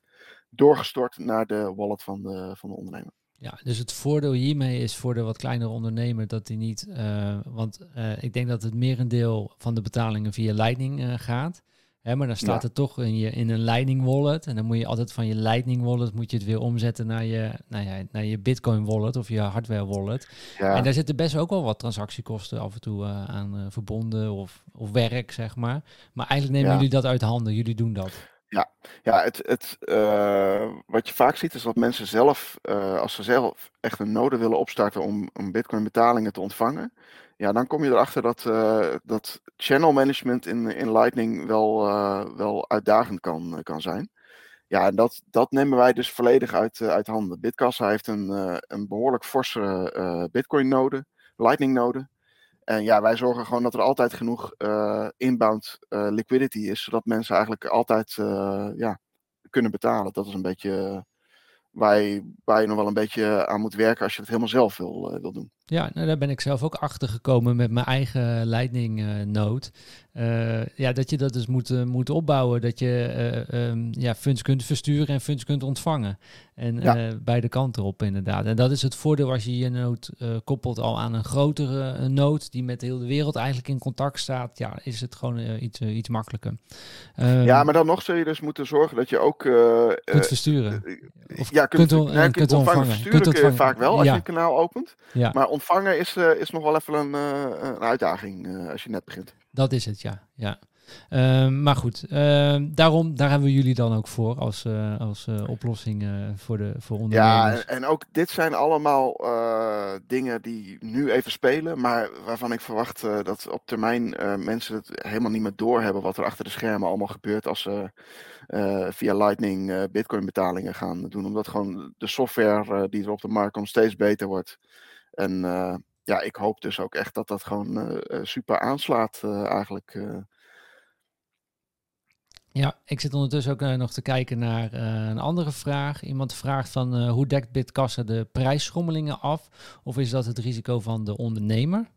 doorgestort naar de wallet van de, van de ondernemer. Ja, dus het voordeel hiermee is voor de wat kleinere ondernemer dat hij niet, uh, want uh, ik denk dat het merendeel van de betalingen via Lightning gaat. Hè, maar dan staat ja. het toch in, je, in een Lightning wallet. En dan moet je altijd van je Lightning wallet moet je het weer omzetten naar je, nou ja, naar je Bitcoin wallet of je hardware wallet. Ja. En daar zitten best ook wel wat transactiekosten af en toe aan verbonden of, of werk, zeg maar. Maar eigenlijk nemen jullie dat uit handen. Jullie doen dat. Ja, ja het, het, uh, wat je vaak ziet is dat mensen zelf, uh, als ze zelf echt een node willen opstarten om, om bitcoin betalingen te ontvangen, ja, dan kom je erachter dat, uh, dat channel management in, in Lightning wel, wel uitdagend kan, kan zijn. Ja, en dat, dat nemen wij dus volledig uit, uit handen. Bitkassa heeft een, een behoorlijk forse bitcoin node, Lightning node. En ja, wij zorgen gewoon dat er altijd genoeg inbound liquidity is, zodat mensen eigenlijk altijd ja, kunnen betalen. Dat is een beetje waar je, waar je nog wel een beetje aan moet werken als je het helemaal zelf wil, wil doen. Ja, nou, daar ben ik zelf ook achter gekomen met mijn eigen Lightning nood. ja, dat je dat dus moet, moet opbouwen. Dat je um, ja, funds kunt versturen en funds kunt ontvangen. En ja. beide kanten op inderdaad. En dat is het voordeel als je je nood koppelt al aan een grotere nood die met de hele wereld eigenlijk in contact staat. Ja, is het gewoon iets, iets makkelijker. Um, ja, maar dan nog zul je dus moeten zorgen dat je ook... kunt versturen. Of ja, kunt, kunt, on, kunt, kunt ontvangen. Versturen kunt ontvangen. vaak wel als je een kanaal opent. Ja. Maar ontvangen is, uh, is nog wel even een, uh, een uitdaging uh, als je net begint. Dat is het, ja. ja. Ehm, maar goed, ehm, daarom, daar hebben we jullie dan ook voor als, als oplossing voor, de, voor ondernemers. Ja, en, en ook dit zijn allemaal dingen die nu even spelen, maar waarvan ik verwacht dat op termijn mensen het helemaal niet meer doorhebben wat er achter de schermen allemaal gebeurt als ze via Lightning bitcoin betalingen gaan doen. Omdat gewoon de software die er op de markt komt steeds beter wordt. En ja, ik hoop dus ook echt dat dat gewoon super aanslaat eigenlijk. Ja, ik zit ondertussen ook uh, nog te kijken naar uh, een andere vraag. Iemand vraagt van uh, hoe dekt Bitkassa de prijsschommelingen af? Of is dat het risico van de ondernemer?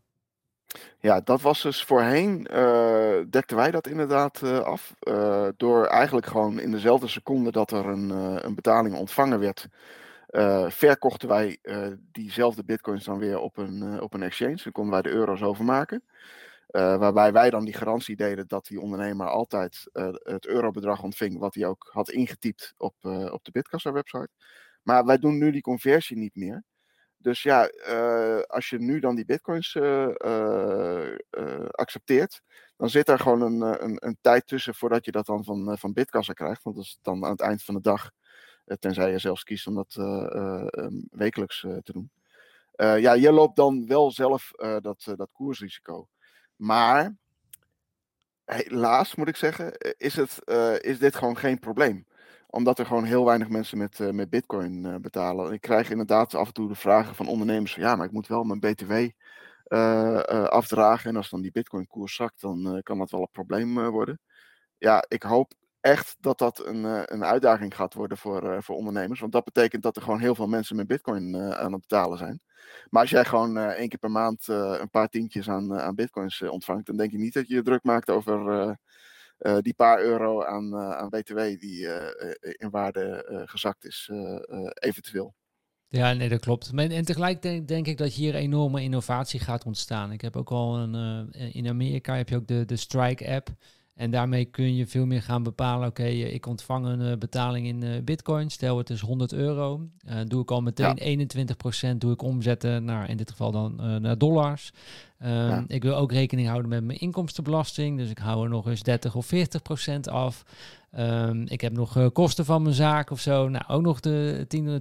Ja, dat was dus voorheen, dekten wij dat inderdaad af. door eigenlijk gewoon in dezelfde seconde dat er een, een betaling ontvangen werd, verkochten wij diezelfde bitcoins dan weer op een, op een exchange. Dan konden wij de euro's overmaken. Waarbij wij dan die garantie deden dat die ondernemer altijd het eurobedrag ontving wat hij ook had ingetypt op, op de Bitkassa website. Maar wij doen nu die conversie niet meer. Dus ja, als je nu dan die bitcoins accepteert, dan zit er gewoon een, een, een, tijd tussen voordat je dat dan van, van Bitkassa krijgt. Want dat is dan aan het eind van de dag, tenzij je zelfs kiest om dat um, wekelijks te doen. ja, je loopt dan wel zelf dat, dat koersrisico. Maar helaas moet ik zeggen, is, het, uh, is dit gewoon geen probleem. Omdat er gewoon heel weinig mensen met, uh, met bitcoin uh, betalen. Ik krijg inderdaad af en toe de vragen van ondernemers ja, maar ik moet wel mijn btw afdragen. En als dan die bitcoin koers zakt, dan kan dat wel een probleem worden. Ja, ik hoop echt dat dat een, een uitdaging gaat worden voor, voor ondernemers. Want dat betekent dat er gewoon heel veel mensen met bitcoin aan het betalen zijn. Maar als jij gewoon één keer per maand een paar tientjes aan, aan bitcoins ontvangt, dan denk je niet dat je je druk maakt over die paar euro aan, aan BTW die in waarde gezakt is, eventueel. Ja, nee, dat klopt. En tegelijk denk, denk, ik dat hier enorme innovatie gaat ontstaan. Ik heb ook al een, in Amerika heb je ook de, de Strike app. En daarmee kun je veel meer gaan bepalen, oké, okay, ik ontvang een uh, betaling in uh, bitcoin, stel het is 100 euro. Doe ik al meteen ja. 21% doe ik omzetten naar, in dit geval dan naar dollars. Um, ja. Ik wil ook rekening houden met mijn inkomstenbelasting, dus ik hou er nog eens 30 of 40% af. Um, ik heb nog kosten van mijn zaak of zo, nou ook nog de 10 of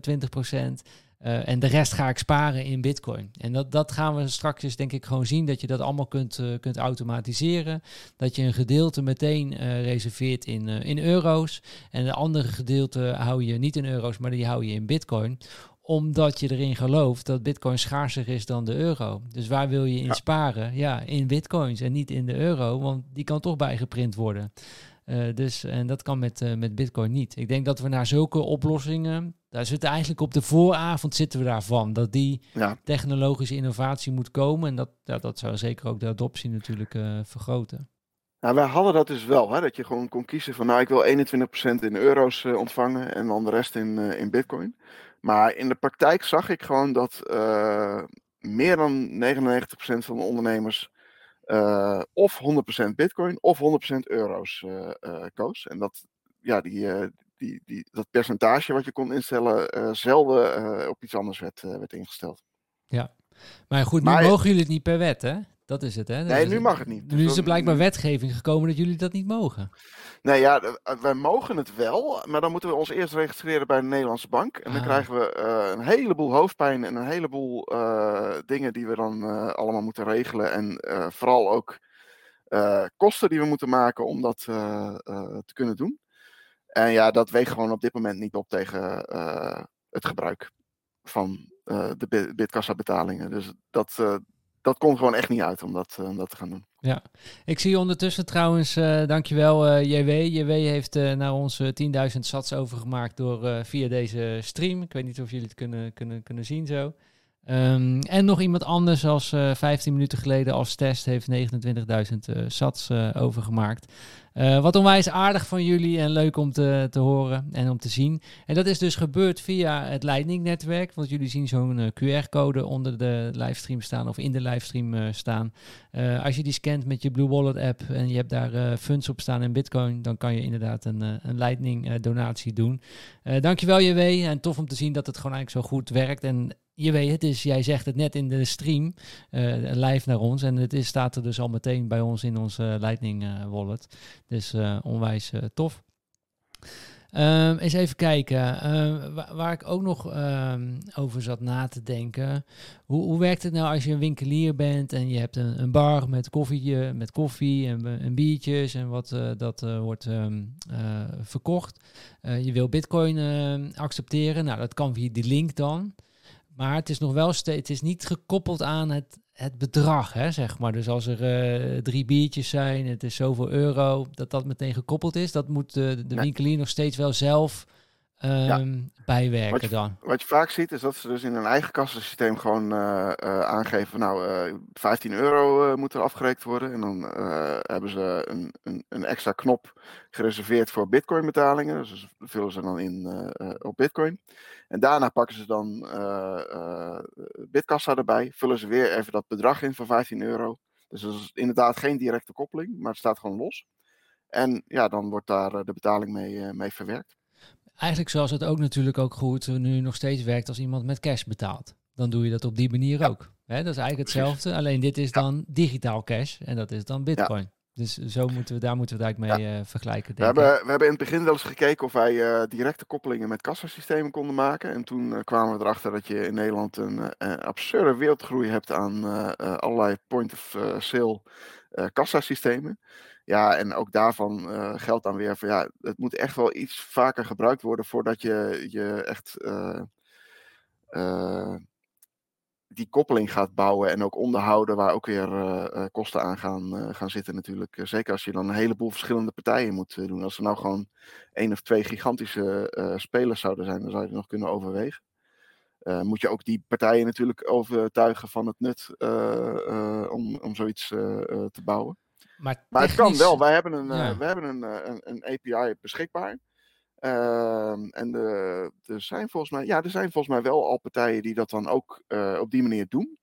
20%. Uh, en de rest ga ik sparen in Bitcoin. En dat, dat gaan we straks dus denk ik gewoon zien. Dat je dat allemaal kunt, uh, kunt automatiseren. Dat je een gedeelte meteen uh, reserveert in, in euro's. En de andere gedeelte hou je niet in euro's, maar die hou je in Bitcoin omdat je erin gelooft dat bitcoin schaarser is dan de euro. Dus waar wil je in Ja. sparen? Ja, in bitcoins en niet in de euro, want die kan toch bijgeprint worden. Eh, dus, en dat kan met, eh, met bitcoin niet. Ik denk dat we naar zulke oplossingen, daar zitten eigenlijk op de vooravond zitten we daarvan. Dat die Ja. technologische innovatie moet komen. En dat, ja, dat zou zeker ook de adoptie natuurlijk eh, vergroten. Nou, wij hadden dat dus wel, hè, dat je gewoon kon kiezen van, nou, ik wil 21% in euro's eh, ontvangen en dan de rest in, eh, in bitcoin. Maar in de praktijk zag ik gewoon dat meer dan 99% van de ondernemers of 100% bitcoin of 100% euro's koos. En dat, ja, die, die, die, dat percentage wat je kon instellen, eh, zelden eh, op iets anders werd, eh, werd ingesteld. Maar goed, nu Maar- mogen jullie het niet per wet, hè? Dat is het, hè? Dat Nee, nu het. mag het niet. Dus Nu is er dan- blijkbaar wetgeving gekomen dat jullie dat niet mogen. Nee, ja, d- eh, wij mogen het wel, maar dan moeten we ons eerst registreren bij de Nederlandse bank. En dan Ah. krijgen we een heleboel hoofdpijn en een heleboel dingen die we dan allemaal moeten regelen. En vooral ook kosten die we moeten maken om dat te kunnen doen. En ja, dat weegt gewoon op dit moment niet op tegen eh, het gebruik van eh, de bi- Bitkassa betalingen. Dus dat, eh, dat komt gewoon echt niet uit om dat, om dat te gaan doen. Ik zie ondertussen trouwens, dankjewel JW. JW heeft naar ons eh, 10.000 sats overgemaakt door, via deze stream. Ik weet niet of jullie het kunnen, kunnen, kunnen zien zo. Ehm, en nog iemand anders als eh 15 minuten geleden als test heeft 29.000 eh, sats eh, overgemaakt. Wat onwijs aardig van jullie en leuk om te, te horen en om te zien. En dat is dus gebeurd via het Lightning-netwerk. Want jullie zien zo'n QR-code onder de livestream staan of in de livestream staan. Als je die scant met je Blue Wallet app en je hebt daar funds op staan in Bitcoin, dan kan je inderdaad een, een Lightning donatie doen. Dankjewel JW en tof om te zien dat het gewoon eigenlijk zo goed werkt. En je weet het is, jij zegt het net in de stream, eh, live naar ons. En het is, staat er dus al meteen bij ons in onze Lightning eh, wallet. Dus eh, onwijs tof. Ehm, eens even kijken. Ehm, wa- waar ik ook nog ehm, over zat na te denken. Hoe, hoe werkt het nou als je een winkelier bent en je hebt een, een bar met koffie, met koffie en, en biertjes en wat dat wordt verkocht. Je wil bitcoin accepteren. Nou, dat kan via die link dan. Maar het is nog wel steeds, het is niet gekoppeld aan het, het bedrag, hè, zeg maar. Dus als er eh, drie biertjes zijn, het is zoveel euro, dat dat meteen gekoppeld is. Dat moet de, de Nee. winkelier nog steeds wel zelf ehm, bijwerken Wat je- dan. Wat je vaak ziet is dat ze dus in hun eigen kassasysteem gewoon eh, eh, aangeven, nou eh 15 euro moet er afgerekend worden. En dan hebben ze een, een, een extra knop gereserveerd voor bitcoin betalingen. Dus vullen ze dan in op bitcoin. En daarna pakken ze dan bitkassa erbij, vullen ze weer even dat bedrag in van 15 euro. Dus dat is inderdaad geen directe koppeling, maar het staat gewoon los. En ja, dan wordt daar de betaling mee, mee verwerkt. Eigenlijk zoals het ook natuurlijk ook goed nu nog steeds werkt als iemand met cash betaalt. Dan doe je dat op die manier Ja. ook. Hè, dat is eigenlijk hetzelfde, alleen dit is Ja. dan digitaal cash en dat is dan bitcoin. Dus zo moeten we, daar moeten we het eigenlijk mee eh, vergelijken. We Denk ik. hebben, we hebben in het begin wel eens gekeken of wij eh, directe koppelingen met kassasystemen konden maken. En toen eh, kwamen we erachter dat je in Nederland een absurde wereldgroei hebt aan allerlei point-of-sale kassasystemen. Ja, en ook daarvan eh, geldt dan weer van ja, het moet echt wel iets vaker gebruikt worden voordat je, je echt eh, eh, die koppeling gaat bouwen en ook onderhouden, waar ook weer kosten aan gaan, gaan zitten natuurlijk. Zeker als je dan een heleboel verschillende partijen moet doen. Als er nou gewoon één of twee gigantische spelers zouden zijn, dan zou je nog kunnen overwegen. Moet je ook die partijen natuurlijk overtuigen van het nut om, om zoiets te bouwen. Maar, Maar het kan wel. Wij hebben een, eh, ja. wij hebben een, eh, een, een API beschikbaar. Ehm, en de, er zijn volgens mij, ja, er zijn volgens mij wel al partijen die dat dan ook eh, op die manier doen.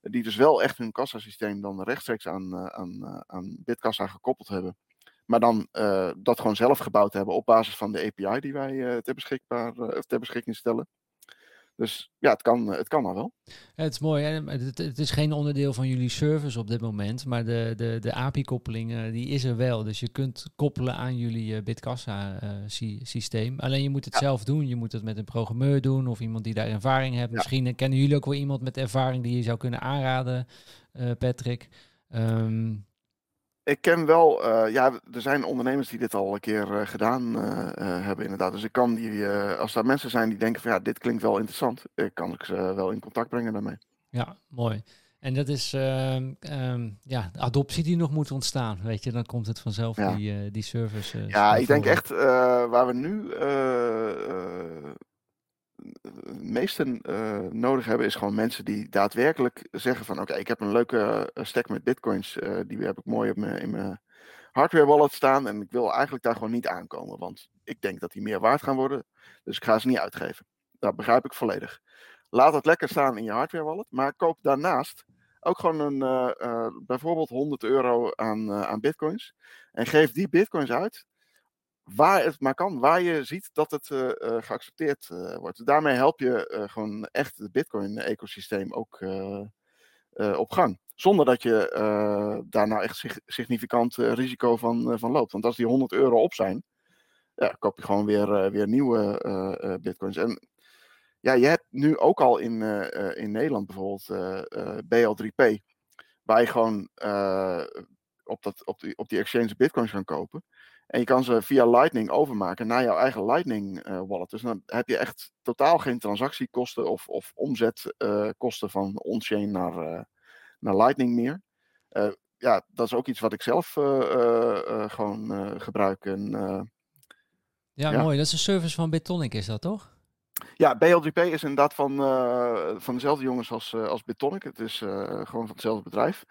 Die dus wel echt hun kassasysteem dan rechtstreeks aan, eh, aan, eh, aan Bitkassa gekoppeld hebben. Maar dan eh, dat gewoon zelf gebouwd hebben op basis van de API die wij eh, ter, beschikbaar, eh, ter beschikking stellen. Dus ja, het kan, eh, het kan al wel. Het is mooi. Hè? Het, het is geen onderdeel van jullie service op dit moment, maar de, de, de API-koppeling eh, die is er wel. Dus je kunt koppelen aan jullie eh, Bitkassa-systeem. Alleen je moet het Ja. zelf doen. Je moet het met een programmeur doen of iemand die daar ervaring heeft. Ja. Misschien eh, kennen jullie ook wel iemand met ervaring die je zou kunnen aanraden, eh, Patrick. Ehm, ik ken wel, uh, ja, er zijn ondernemers die dit al een keer uh, gedaan uh, hebben, inderdaad. Dus ik kan die, als er mensen zijn die denken van ja, dit klinkt wel interessant, kan ik ze wel in contact brengen daarmee. Ja, mooi. En dat is um, ja, de adoptie die nog moet ontstaan, weet je, dan komt het vanzelf, ja. die, die service. ja, ik denk echt waar we nu het meeste uh, nodig hebben is gewoon mensen die daadwerkelijk zeggen van oké, ik heb een leuke uh, stack met bitcoins, uh, die heb ik mooi op mijn, in mijn hardware wallet staan en ik wil eigenlijk daar gewoon niet aankomen, want ik denk dat die meer waard gaan worden, dus ik ga ze niet uitgeven. Dat begrijp ik volledig. Laat het lekker staan in je hardware wallet, maar koop daarnaast ook gewoon een, bijvoorbeeld 100 euro aan, aan bitcoins en geef die bitcoins uit waar het maar kan, waar je ziet dat het uh, uh, geaccepteerd uh, wordt. Daarmee help je gewoon echt het Bitcoin-ecosysteem ook op gang. Zonder dat je daar nou echt sig significant risico van, van loopt. Want als die 100 euro op zijn, ja, koop je gewoon weer, weer nieuwe Bitcoins. En ja, je hebt nu ook al in, in Nederland bijvoorbeeld BL3P, waar je gewoon op, dat, op, die, op die exchange Bitcoins kan kopen. En je kan ze via Lightning overmaken naar jouw eigen Lightning uh, wallet. Dus dan heb je echt totaal geen transactiekosten of, of omzetkosten uh, van on-chain naar, uh, naar Lightning meer. ja, dat is ook iets wat ik zelf gewoon gebruik. En, ja, ja, mooi. Dat is een service van Bitonic, is dat toch? Ja, BLGP is inderdaad van, van dezelfde jongens als, als Bitonic. Het is gewoon van hetzelfde bedrijf.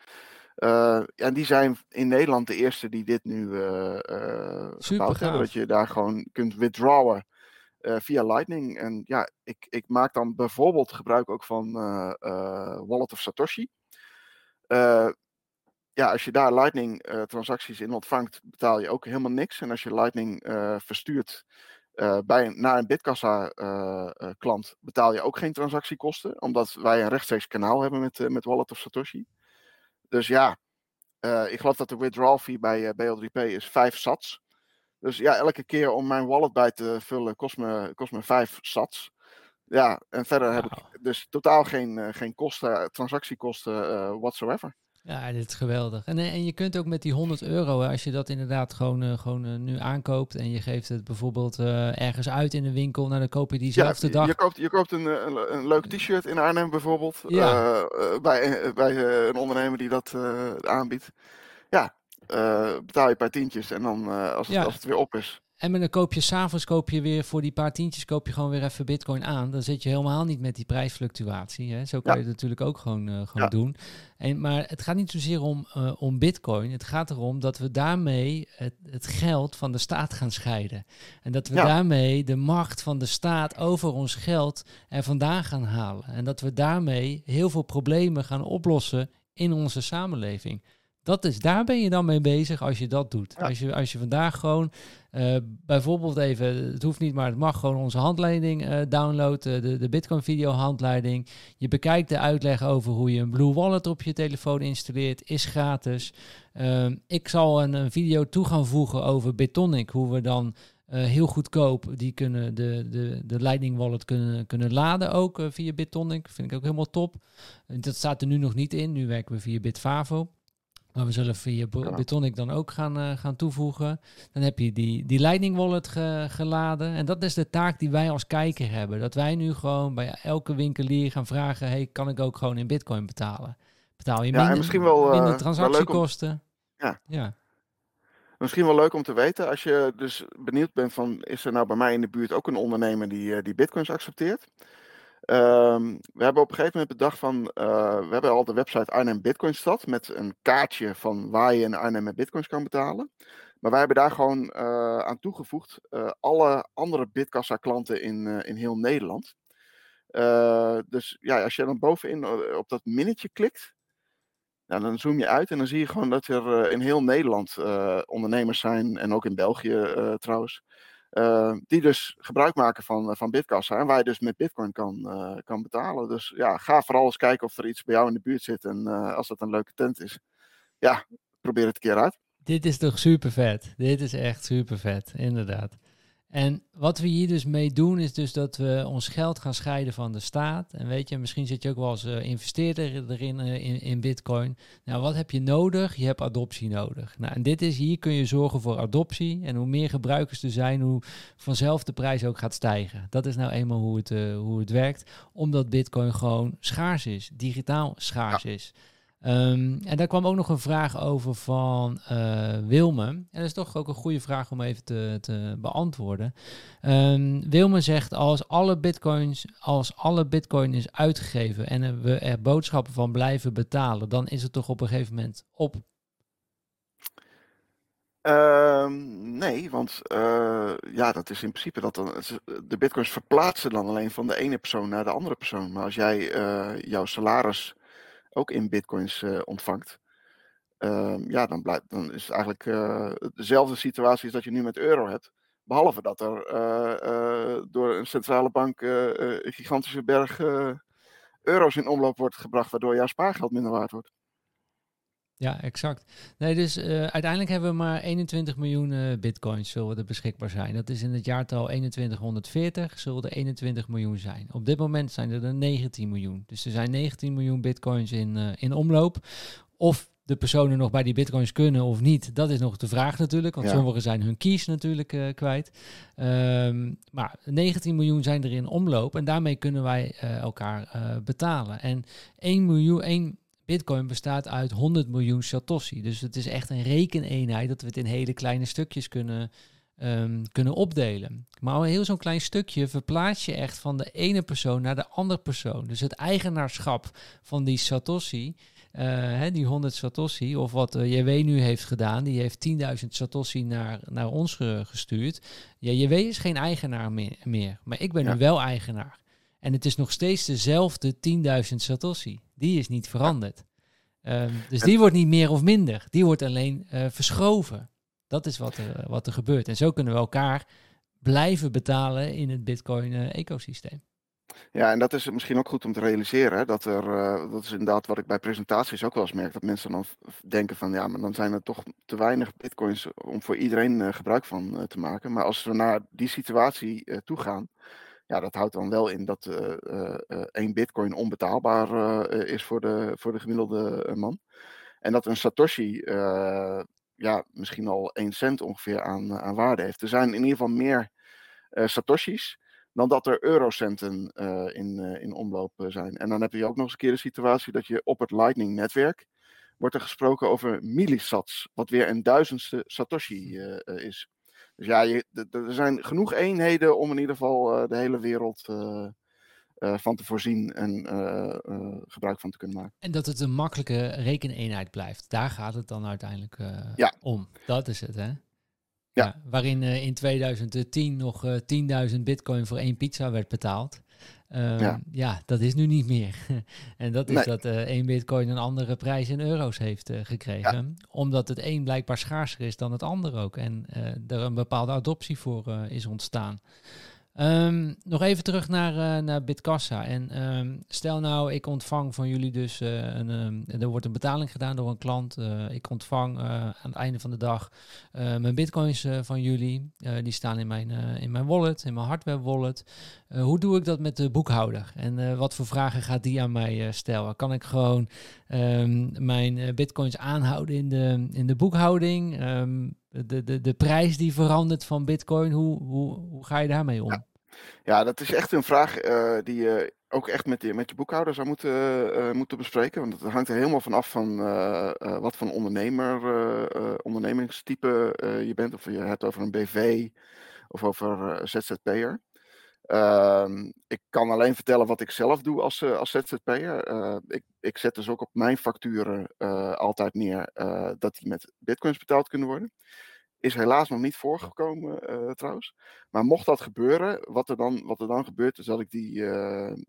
Uh, en die zijn in Nederland de eerste die dit nu uh, uh, gebouwd hebben. Dat je daar gewoon kunt withdrawen via Lightning. En ja, ik, ik maak dan bijvoorbeeld gebruik ook van Wallet of Satoshi. ja, als je daar Lightning transacties in ontvangt, betaal je ook helemaal niks. En als je Lightning verstuurt bij naar een Bitkassa klant, betaal je ook geen transactiekosten. Omdat wij een rechtstreeks kanaal hebben met, met Wallet of Satoshi. Dus ja, uh, ik geloof dat de withdrawal fee bij uh, eh, BL3P is 5 sats. Dus ja, elke keer om mijn wallet bij te vullen kost me, kost me 5 sats. Ja, en verder heb ik dus totaal geen, uh, geen kosten, transactiekosten whatsoever. Ja, dit is geweldig. En, en je kunt ook met die 100 euro, als je dat inderdaad gewoon, uh, gewoon uh, nu aankoopt en je geeft het bijvoorbeeld uh, ergens uit in de winkel, nou dan koop je diezelfde ja, dag. Je koopt, je koopt een, een, een leuk t-shirt in Arnhem bijvoorbeeld, ja. bij, bij een ondernemer die dat aanbiedt. Ja, betaal je een paar tientjes en dan als, het, ja. als het weer op is. En dan koop je s'avonds koop je weer voor die paar tientjes koop je gewoon weer even bitcoin aan. Dan zit je helemaal niet met die prijsfluctuatie. Hè? Zo kan je het natuurlijk ook gewoon, uh, gewoon ja. doen. En, maar het gaat niet zozeer om, uh, om bitcoin. Het gaat erom dat we daarmee het, het geld van de staat gaan scheiden. En dat we ja. daarmee de macht van de staat over ons geld er vandaan gaan halen. En dat we daarmee heel veel problemen gaan oplossen in onze samenleving. Dat is, daar ben je dan mee bezig als je dat doet. Als, je, als je vandaag gewoon uh, bijvoorbeeld even, het hoeft niet, maar het mag gewoon onze handleiding uh, downloaden, de, de Bitcoin video handleiding. Je bekijkt de uitleg over hoe je een Blue Wallet op je telefoon installeert, is gratis. Uh, ik zal een, een, video toe gaan voegen over Bitonic, hoe we dan uh, heel goedkoop die kunnen de, de, de Lightning Wallet kunnen, kunnen laden ook via Bitonic. Vind ik ook helemaal top. Dat staat er nu nog niet in, nu werken we via Bitfavo. Maar we zullen via Bitonic dan ook gaan, uh, gaan toevoegen. Dan heb je die, die Lightning Wallet ge, geladen. En dat is de taak die wij als kijker hebben. Dat wij nu gewoon bij elke winkelier gaan vragen... hey, kan ik ook gewoon in bitcoin betalen? Betaal je minder, ja, misschien wel, uh, minder transactiekosten? Om, ja. ja. Misschien wel leuk om te weten, als je dus benieuwd bent van... is er nou bij mij in de buurt ook een ondernemer die, uh, die bitcoins accepteert... Um, we hebben op een gegeven moment bedacht van, uh, we hebben al de website Arnhem Bitcoinstad met een kaartje van waar je in Arnhem met bitcoins kan betalen. Maar wij hebben daar gewoon uh, aan toegevoegd uh, alle andere Bitkassa klanten in, in heel Nederland. dus ja, als je dan bovenin op dat minnetje klikt, dan zoom je uit en dan zie je gewoon dat er in heel Nederland ondernemers zijn en ook in België trouwens. Uh, die dus gebruik maken van, van Bitkassa. En waar je dus met Bitcoin kan, uh, kan betalen. Dus ja, ga vooral eens kijken of er iets bij jou in de buurt zit. En als dat een leuke tent is, ja, probeer het een keer uit. Dit is toch super vet. Dit is echt super vet, inderdaad. En wat we hier dus mee doen, is dus dat we ons geld gaan scheiden van de staat. En weet je, misschien zit je ook wel als uh, investeerder erin uh, in, in bitcoin. Nou, wat heb je nodig? Je hebt adoptie nodig. Nou, en dit is, hier kun je zorgen voor adoptie. En hoe meer gebruikers er zijn, hoe vanzelf de prijs ook gaat stijgen. Dat is nou eenmaal hoe het, uh, hoe het werkt. Omdat bitcoin gewoon schaars is, digitaal schaars ja. is. Um, en daar kwam ook nog een vraag over van uh, Wilme. En dat is toch ook een goede vraag om even te, te beantwoorden. Um, Wilme zegt als alle bitcoins, als alle bitcoin is uitgegeven en we er boodschappen van blijven betalen, dan is het toch op een gegeven moment op. Um, nee, want uh, ja, dat is in principe dat de bitcoins verplaatsen dan alleen van de ene persoon naar de andere persoon. Maar als jij uh, jouw salaris ook in bitcoins uh, ontvangt. Uh, ja, dan, blijft, dan is het eigenlijk uh, dezelfde situatie als dat je nu met euro hebt. Behalve dat er uh, door een centrale bank een gigantische berg euro's in omloop wordt gebracht, waardoor jouw spaargeld minder waard wordt. Ja, exact. Nee, dus uiteindelijk hebben we maar 21 miljoen bitcoins zullen er beschikbaar zijn. Dat is in het jaartal 2140 zullen er 21 miljoen zijn. Op dit moment zijn er, er 19 miljoen. Dus er zijn 19 miljoen bitcoins in, uh, in omloop. Of de personen nog bij die bitcoins kunnen of niet, dat is nog de vraag natuurlijk. Want ja. sommigen zijn hun keys natuurlijk uh, kwijt. Um, maar 19 miljoen zijn er in omloop en daarmee kunnen wij uh, elkaar betalen. En 1 miljoen, 1 Bitcoin bestaat uit 100 miljoen Satoshi. Dus het is echt een rekeneenheid dat we het in hele kleine stukjes kunnen, um, kunnen opdelen. Maar al heel zo'n klein stukje verplaats je echt van de ene persoon naar de andere persoon. Dus het eigenaarschap van die Satoshi, uh, hè, die 100 Satoshi, of wat uh, JW nu heeft gedaan, die heeft 10.000 Satoshi naar, naar ons ge gestuurd. Ja, JW is geen eigenaar meer, meer maar ik ben ja. nu wel eigenaar. En het is nog steeds dezelfde 10.000 Satoshi. Die is niet veranderd. Um, dus die wordt niet meer of minder. Die wordt alleen uh, verschoven. Dat is wat er, wat er gebeurt. En zo kunnen we elkaar blijven betalen in het Bitcoin-ecosysteem. Ja, en dat is misschien ook goed om te realiseren. Dat er, uh, dat is inderdaad wat ik bij presentaties ook wel eens merk. Dat mensen dan denken van ja, maar dan zijn er toch te weinig bitcoins om voor iedereen uh, gebruik van uh, te maken. Maar als we naar die situatie toe gaan, ja, dat houdt dan wel in dat één bitcoin onbetaalbaar is voor de, voor de gemiddelde man. En dat een Satoshi ja, misschien al 1 cent ongeveer aan, aan waarde heeft. Er zijn in ieder geval meer Satoshis dan dat er eurocenten uh, in, uh, in omloop zijn. En dan heb je ook nog eens een keer de situatie dat je op het Lightning-netwerk wordt er gesproken over millisats, wat weer een duizendste Satoshi uh, is. Dus ja, je, er zijn genoeg eenheden om in ieder geval de hele wereld van te voorzien en gebruik van te kunnen maken. En dat het een makkelijke rekeneenheid blijft. Daar gaat het dan uiteindelijk ja. om. Dat is het, hè? Ja. waarin uh, in 2010 nog uh, 10.000 bitcoin voor één pizza werd betaald. Um, ja. ja. dat is nu niet meer. en dat is nee. dat uh, één bitcoin een andere prijs in euro's heeft uh, gekregen. Ja. Omdat het een blijkbaar schaarser is dan het ander ook. En uh, er een bepaalde adoptie voor is ontstaan. Um, nog even terug naar, uh, naar Bitkassa. En um, stel nou, ik ontvang van jullie dus uh, een, um, er wordt een betaling gedaan door een klant. Uh, ik ontvang aan het einde van de dag mijn bitcoins van jullie. die staan in mijn, in mijn wallet, in mijn hardware wallet. hoe doe ik dat met de boekhouder? En wat voor vragen gaat die aan mij stellen? Kan ik gewoon mijn bitcoins aanhouden in de, in de boekhouding? De, de, de prijs die verandert van bitcoin, hoe, hoe, hoe ga je daarmee om? Ja, dat is echt een vraag uh, die je ook echt met, die, met je boekhouder zou moeten, uh, moeten bespreken. Want het hangt er helemaal van af van uh, wat voor ondernemer, ondernemingstype je bent. Of je hebt over een BV of over ZZP'er. Uh, ik kan alleen vertellen wat ik zelf doe als, uh, als ZZP'er. Uh, ik, ik zet dus ook op mijn facturen uh, altijd neer dat die met bitcoins betaald kunnen worden. Is helaas nog niet voorgekomen trouwens. Maar mocht dat gebeuren, wat er dan, wat er dan gebeurt, is dat ik die,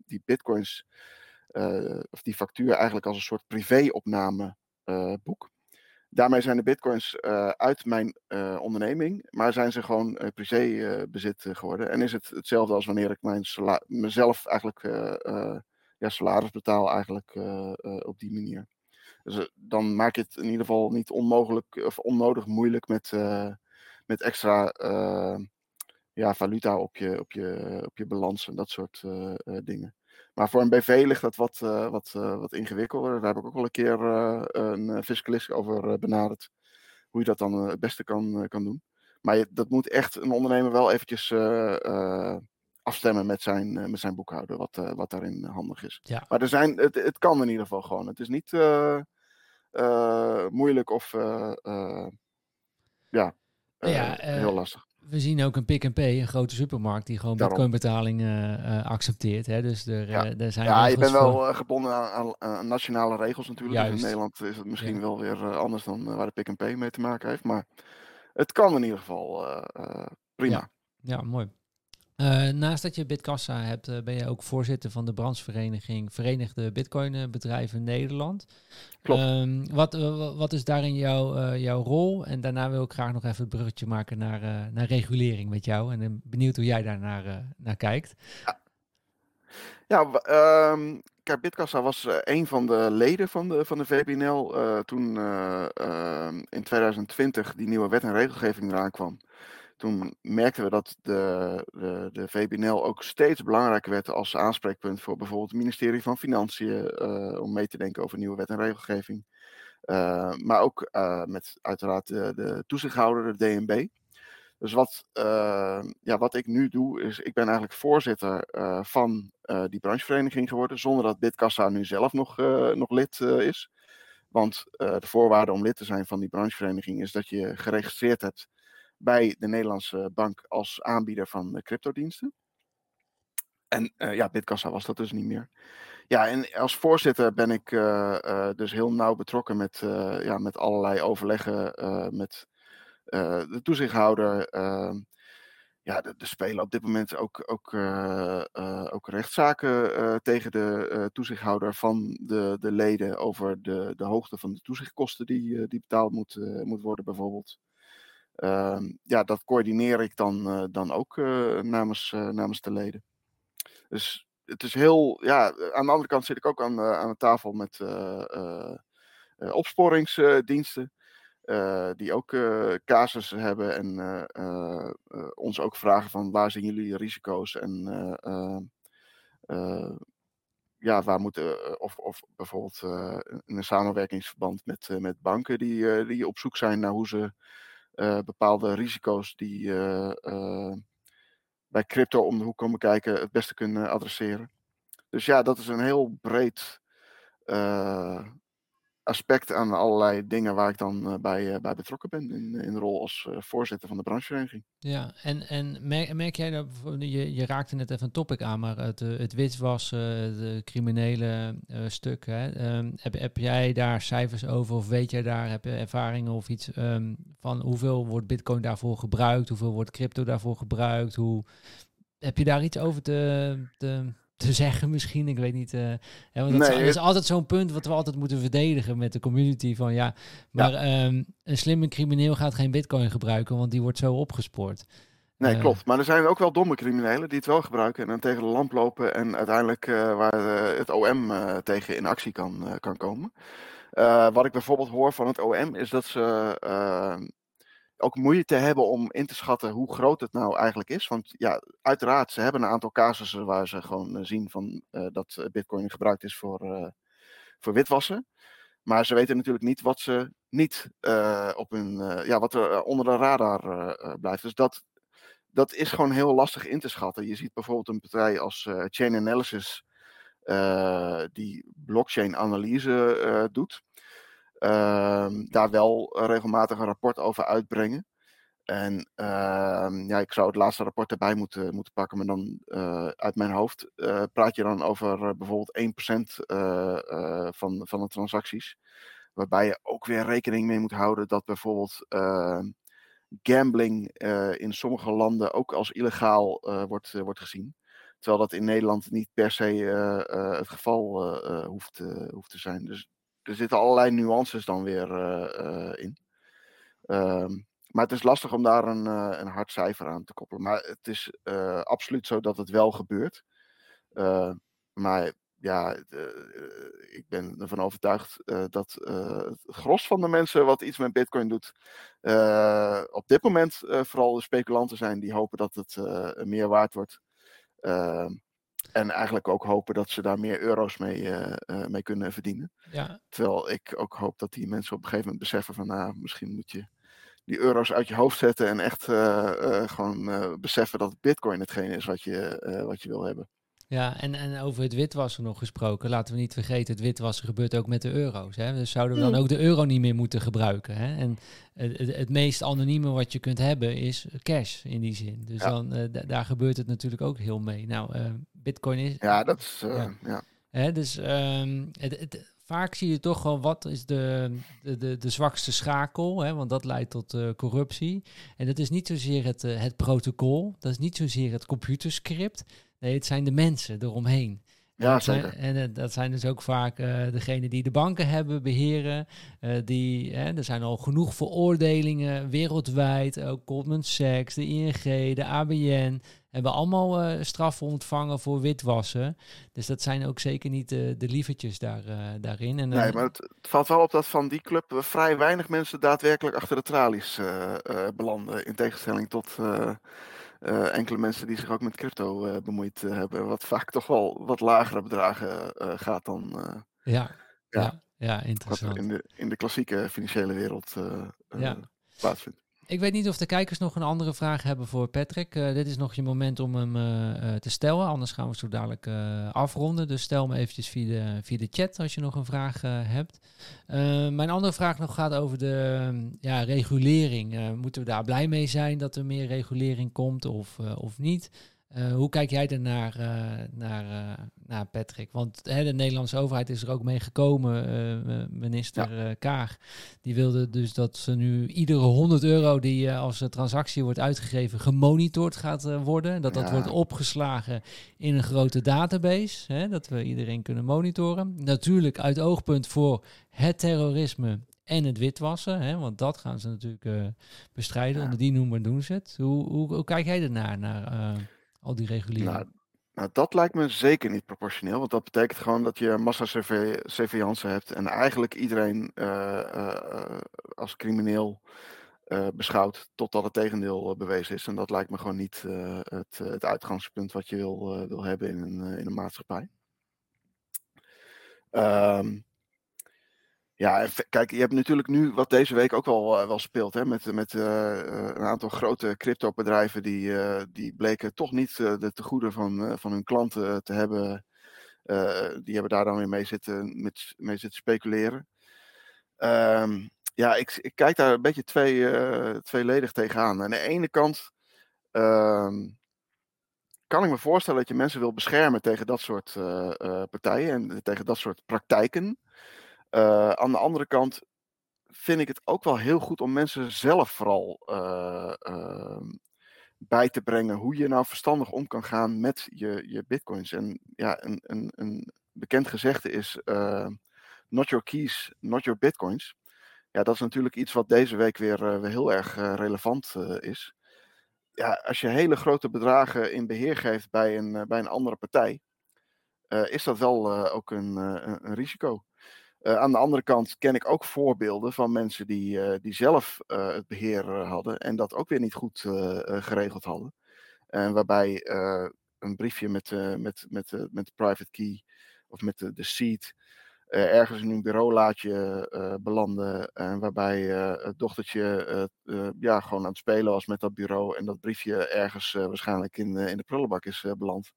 die bitcoins, of die factuur eigenlijk als een soort privéopname boek. Daarmee zijn de bitcoins uh, uit mijn uh, onderneming, maar zijn ze gewoon uh, privébezit geworden. En is het hetzelfde als wanneer ik mijn mezelf eigenlijk ja, salaris betaal eigenlijk op die manier. Dus dan maak je het in ieder geval niet onmogelijk of onnodig moeilijk met, met extra ja, valuta op je, op, je, op je balans en dat soort dingen. Maar voor een BV ligt dat wat, wat, wat ingewikkelder. Daar heb ik ook wel een keer een fiscalist over benaderd. Hoe je dat dan het beste kan, kan doen. Maar je, dat moet echt een ondernemer wel eventjes afstemmen met zijn, met zijn boekhouder, wat, wat daarin handig is. Ja. Maar er zijn, het, het kan in ieder geval gewoon. Het is niet moeilijk of ja, Ja, heel lastig. We zien ook een Pick Pay, een grote supermarkt, die gewoon Daarom. bitcoinbetalingen eh, accepteert. Hè? Dus er, Ja. eh, er zijn Ja, je bent wel voor- eh, gebonden aan, aan- nationale regels natuurlijk. Dus in Nederland is het misschien Ja. wel weer eh, anders dan eh, waar de Pick Pay mee te maken heeft. Maar het kan in ieder geval eh, eh, prima. Ja, mooi. Eh, naast dat je Bitkassa hebt, eh, ben je ook voorzitter van de branchevereniging Verenigde Bitcoinbedrijven Nederland. Klopt. Ehm, wat, eh, wa- wat is daarin jouw, jouw rol? En daarna wil ik graag nog even het bruggetje maken naar, naar regulering met jou. En ben benieuwd hoe jij daar naar, naar kijkt. Ja, w- ehm, kijk, Bitkassa was een van de leden van de, van de VBNL toen eh, ehm, in 2020 die nieuwe wet en regelgeving eraan kwam. Toen merkten we dat de, de, de VBNL ook steeds belangrijker werd als aanspreekpunt voor bijvoorbeeld het ministerie van Financiën eh, om mee te denken over nieuwe wet en regelgeving. Eh, maar ook eh, met uiteraard de, de toezichthouder, de DNB. Dus wat, ja, wat ik nu doe, is ik ben eigenlijk voorzitter van die branchevereniging geworden, zonder dat Bitkassa nu zelf nog, nog lid is. Want de voorwaarde om lid te zijn van die branchevereniging is dat je geregistreerd hebt bij de Nederlandse bank als aanbieder van cryptodiensten. En eh, ja, Bitkassa was dat dus niet meer. Ja, en als voorzitter ben ik eh, eh, dus heel nauw betrokken met, ja, met allerlei overleggen met de toezichthouder. ehm, ja, er spelen op dit moment ook, ook, ook rechtszaken tegen de toezichthouder van de, de leden over de, de hoogte van de toezichtkosten die, die betaald moet, moet worden, bijvoorbeeld. Ehm, ja, dat coördineer ik dan, eh, dan ook eh, namens, eh, namens de leden. Dus het is heel, ja, aan de andere kant zit ik ook aan, aan de tafel met opsporingsdiensten. die ook eh, casussen hebben en ons ook vragen van waar zien jullie risico's en eh, eh, eh, ja, waar moeten, of, of bijvoorbeeld in een samenwerkingsverband met, met banken die, die op zoek zijn naar hoe ze bepaalde risico's die eh, eh, bij crypto om de hoek komen kijken het beste kunnen adresseren. Dus ja, dat is een heel breed eh, aspect aan allerlei dingen waar ik dan eh, bij, eh, bij betrokken ben in, in de rol als eh, voorzitter van de branchevereniging. Ja, en, en merk, jij dat, je, je raakte net even een topic aan, maar het, eh, het witwassen, de criminele eh, stuk, hè, ehm, heb, heb jij daar cijfers over of weet jij daar, heb je ervaringen of iets ehm, van hoeveel wordt bitcoin daarvoor gebruikt, hoeveel wordt crypto daarvoor gebruikt, hoe, heb je daar iets over te, te, te zeggen misschien? Ik weet niet, eh, hè, want dat, is, dat altijd zo'n punt wat we altijd moeten verdedigen met de community van ja, maar ehm, een slimme crimineel gaat geen bitcoin gebruiken, want die wordt zo opgespoord. Nee, Eh, klopt. Maar er zijn ook wel domme criminelen die het wel gebruiken en dan tegen de lamp lopen en uiteindelijk eh, waar het OM tegen in actie kan, kan komen. Wat ik bijvoorbeeld hoor van het OM is dat ze ook moeite hebben om in te schatten hoe groot het nou eigenlijk is. Want ja, uiteraard, ze hebben een aantal casussen waar ze gewoon eh, zien van, eh, dat eh, bitcoin gebruikt is voor, voor witwassen. Maar ze weten natuurlijk niet wat ze niet op hun, ja, wat er onder de radar blijft. Dus dat, dat is gewoon heel lastig in te schatten. Je ziet bijvoorbeeld een partij als Chain Analysis, die blockchain analyse doet. Ehm, daar wel eh, regelmatig een rapport over uitbrengen. En ehm, ja, ik zou het laatste rapport erbij moeten, moeten pakken, maar dan eh, uit mijn hoofd eh, praat je dan over bijvoorbeeld 1% eh, eh, van, van de transacties. Waarbij je ook weer rekening mee moet houden dat bijvoorbeeld eh, gambling in sommige landen ook als illegaal wordt, wordt gezien. Terwijl dat in Nederland niet per se het geval hoeft, hoeft te zijn. Dus er zitten allerlei nuances dan weer eh, eh, in. Ehm, maar het is lastig om daar een, eh, een hard cijfer aan te koppelen. Maar het is absoluut zo dat het wel gebeurt. Eh, maar ja, ik ben ervan overtuigd dat het gros van de mensen wat iets met Bitcoin doet, op dit moment vooral de speculanten zijn die hopen dat het meer waard wordt. En eigenlijk ook hopen dat ze daar meer euro's mee, mee kunnen verdienen. Ja. Terwijl ik ook hoop dat die mensen op een gegeven moment beseffen van nou, misschien moet je die euro's uit je hoofd zetten en echt gewoon beseffen dat Bitcoin hetgeen is wat je, wat je wil hebben. Ja, en, en over het witwassen nog gesproken. Laten we niet vergeten, het witwassen gebeurt ook met de euro's. Hè? Dus zouden we dan ook de euro niet meer moeten gebruiken. Hè? En het, het, meest anonieme wat je kunt hebben is cash in die zin. Dus dan, uh, daar gebeurt het natuurlijk ook heel mee. Nou, uh, bitcoin is... Ja, dat is... Uh, ja. Hè? Dus um, het, het, vaak zie je toch wel wat is de, de, de, de zwakste schakel, hè? want dat leidt tot uh, corruptie. En dat is niet zozeer het, het protocol, dat is niet zozeer het computerscript... Nee, het zijn de mensen eromheen. Ja, zeker. En uh, dat zijn dus ook vaak uh, degenen die de banken hebben, beheren. Uh, die, er zijn al genoeg veroordelingen wereldwijd. Ook Goldman Sachs, de ING, de ABN. Hebben allemaal straffen ontvangen voor witwassen. Dus dat zijn ook zeker niet de lievertjes daar, daarin. En, nee, maar het, het, valt wel op dat van die club vrij weinig mensen daadwerkelijk achter de tralies belanden. In tegenstelling tot uh, enkele mensen die zich ook met crypto uh, bemoeid uh, hebben, wat vaak toch wel wat lagere bedragen gaat dan. ja, ja, ja, ja, interessant. Wat in de, in de klassieke financiële wereld ja. plaatsvindt. Ik weet niet of de kijkers nog een andere vraag hebben voor Patrick. Uh, dit is nog je moment om hem uh, te stellen. Anders gaan we zo dadelijk afronden. Dus stel me eventjes via de, via de chat als je nog een vraag hebt. mijn andere vraag nog gaat over de ja, regulering. moeten we daar blij mee zijn dat er meer regulering komt of, of niet? Uh, hoe kijk jij er naar, uh, naar, uh, naar Patrick? Want hè, de Nederlandse overheid is er ook mee gekomen, minister ja. Kaag. Die wilde dus dat ze nu iedere 100 euro die als transactie wordt uitgegeven gemonitord gaat worden. Dat dat ja. wordt opgeslagen in een grote database. Hè, dat we iedereen kunnen monitoren. Natuurlijk uit oogpunt voor het terrorisme en het witwassen. Hè, want dat gaan ze natuurlijk bestrijden. Onder die noemer doen ze het. Hoe, hoe, hoe kijk jij ernaar? Naar, al die regulering? Nou, nou, dat lijkt me zeker niet proportioneel. Want dat betekent gewoon dat je massa-surveillance hebt. En eigenlijk iedereen uh, uh, als crimineel uh, beschouwt. Totdat het tegendeel bewezen is. En dat lijkt me gewoon niet het, het, uitgangspunt wat je wil, wil hebben in een, in een maatschappij. Um, ja, kijk, je hebt natuurlijk nu wat deze week ook wel, uh, wel speelt. Hè, met met uh, een aantal grote crypto-bedrijven die, die bleken toch niet de tegoeden van, van hun klanten te hebben. die hebben daar dan weer mee zitten, met, mee zitten speculeren. Um, ja, ik, kijk daar een beetje twee, tweeledig tegenaan. Aan de ene kant um, kan ik me voorstellen dat je mensen wil beschermen tegen dat soort partijen en tegen dat soort praktijken. Uh, aan de andere kant vind ik het ook wel heel goed om mensen zelf vooral uh, uh, bij te brengen hoe je nou verstandig om kan gaan met je, je bitcoins. En ja, een, een, een bekend gezegde is not your keys, not your bitcoins. Ja, dat is natuurlijk iets wat deze week weer, weer heel erg relevant is. Ja, als je hele grote bedragen in beheer geeft bij een, bij een andere partij, is dat wel ook een, een risico. Uh, aan de andere kant ken ik ook voorbeelden van mensen die, uh, die zelf uh, het beheer hadden en dat ook weer niet goed geregeld hadden. En waarbij een briefje met, met, met, met de private key of met de, de seed ergens in een bureaulaadje belandde. En waarbij het dochtertje ja, gewoon aan het spelen was met dat bureau en dat briefje ergens waarschijnlijk in, in de prullenbak is beland.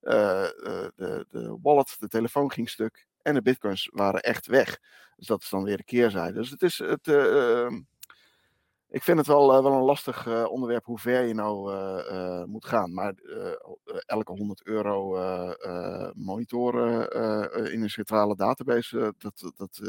de, de wallet, de telefoon ging stuk en de bitcoins waren echt weg. Dus dat is dan weer de keerzijde. Dus het is het. Uh, ik vind het wel, uh, wel een lastig uh, onderwerp hoe ver je nou moet gaan. Maar elke 100 euro monitoren in een centrale database, dat, dat,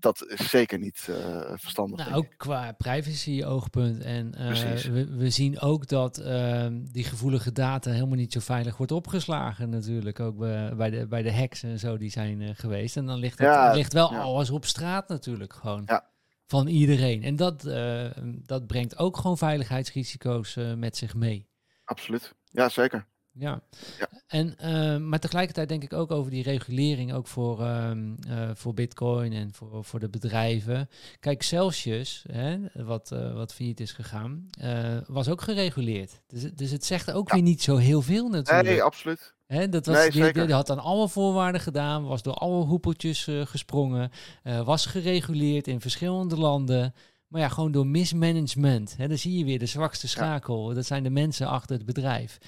dat is zeker niet uh, verstandig. Nou, ook qua privacy-oogpunt. En uh, we, we, zien ook dat uh, die gevoelige data helemaal niet zo veilig wordt opgeslagen. Natuurlijk ook bij, de, bij de hacks en zo die zijn uh, geweest. En dan ligt het ja, ligt wel ja. alles op straat natuurlijk gewoon. Ja. Van iedereen. En dat, dat brengt ook gewoon veiligheidsrisico's met zich mee. Absoluut. Ja, zeker. Ja, Ja. En, eh, maar tegelijkertijd denk ik ook over die regulering, ook voor, ehm, eh, voor Bitcoin en voor, voor de bedrijven. Kijk, Celsius, hè, wat, eh wat failliet is gegaan, was ook gereguleerd. Dus, het- dus het zegt ook Ja. weer niet zo heel veel natuurlijk. Nee, absoluut. Hè, dat was, Nee, die, die had aan alle voorwaarden gedaan, was door alle hoepeltjes gesprongen, was gereguleerd in verschillende landen. Maar ja, gewoon door mismanagement. Hè, dan zie je weer de zwakste schakel. Dat zijn de mensen achter het bedrijf.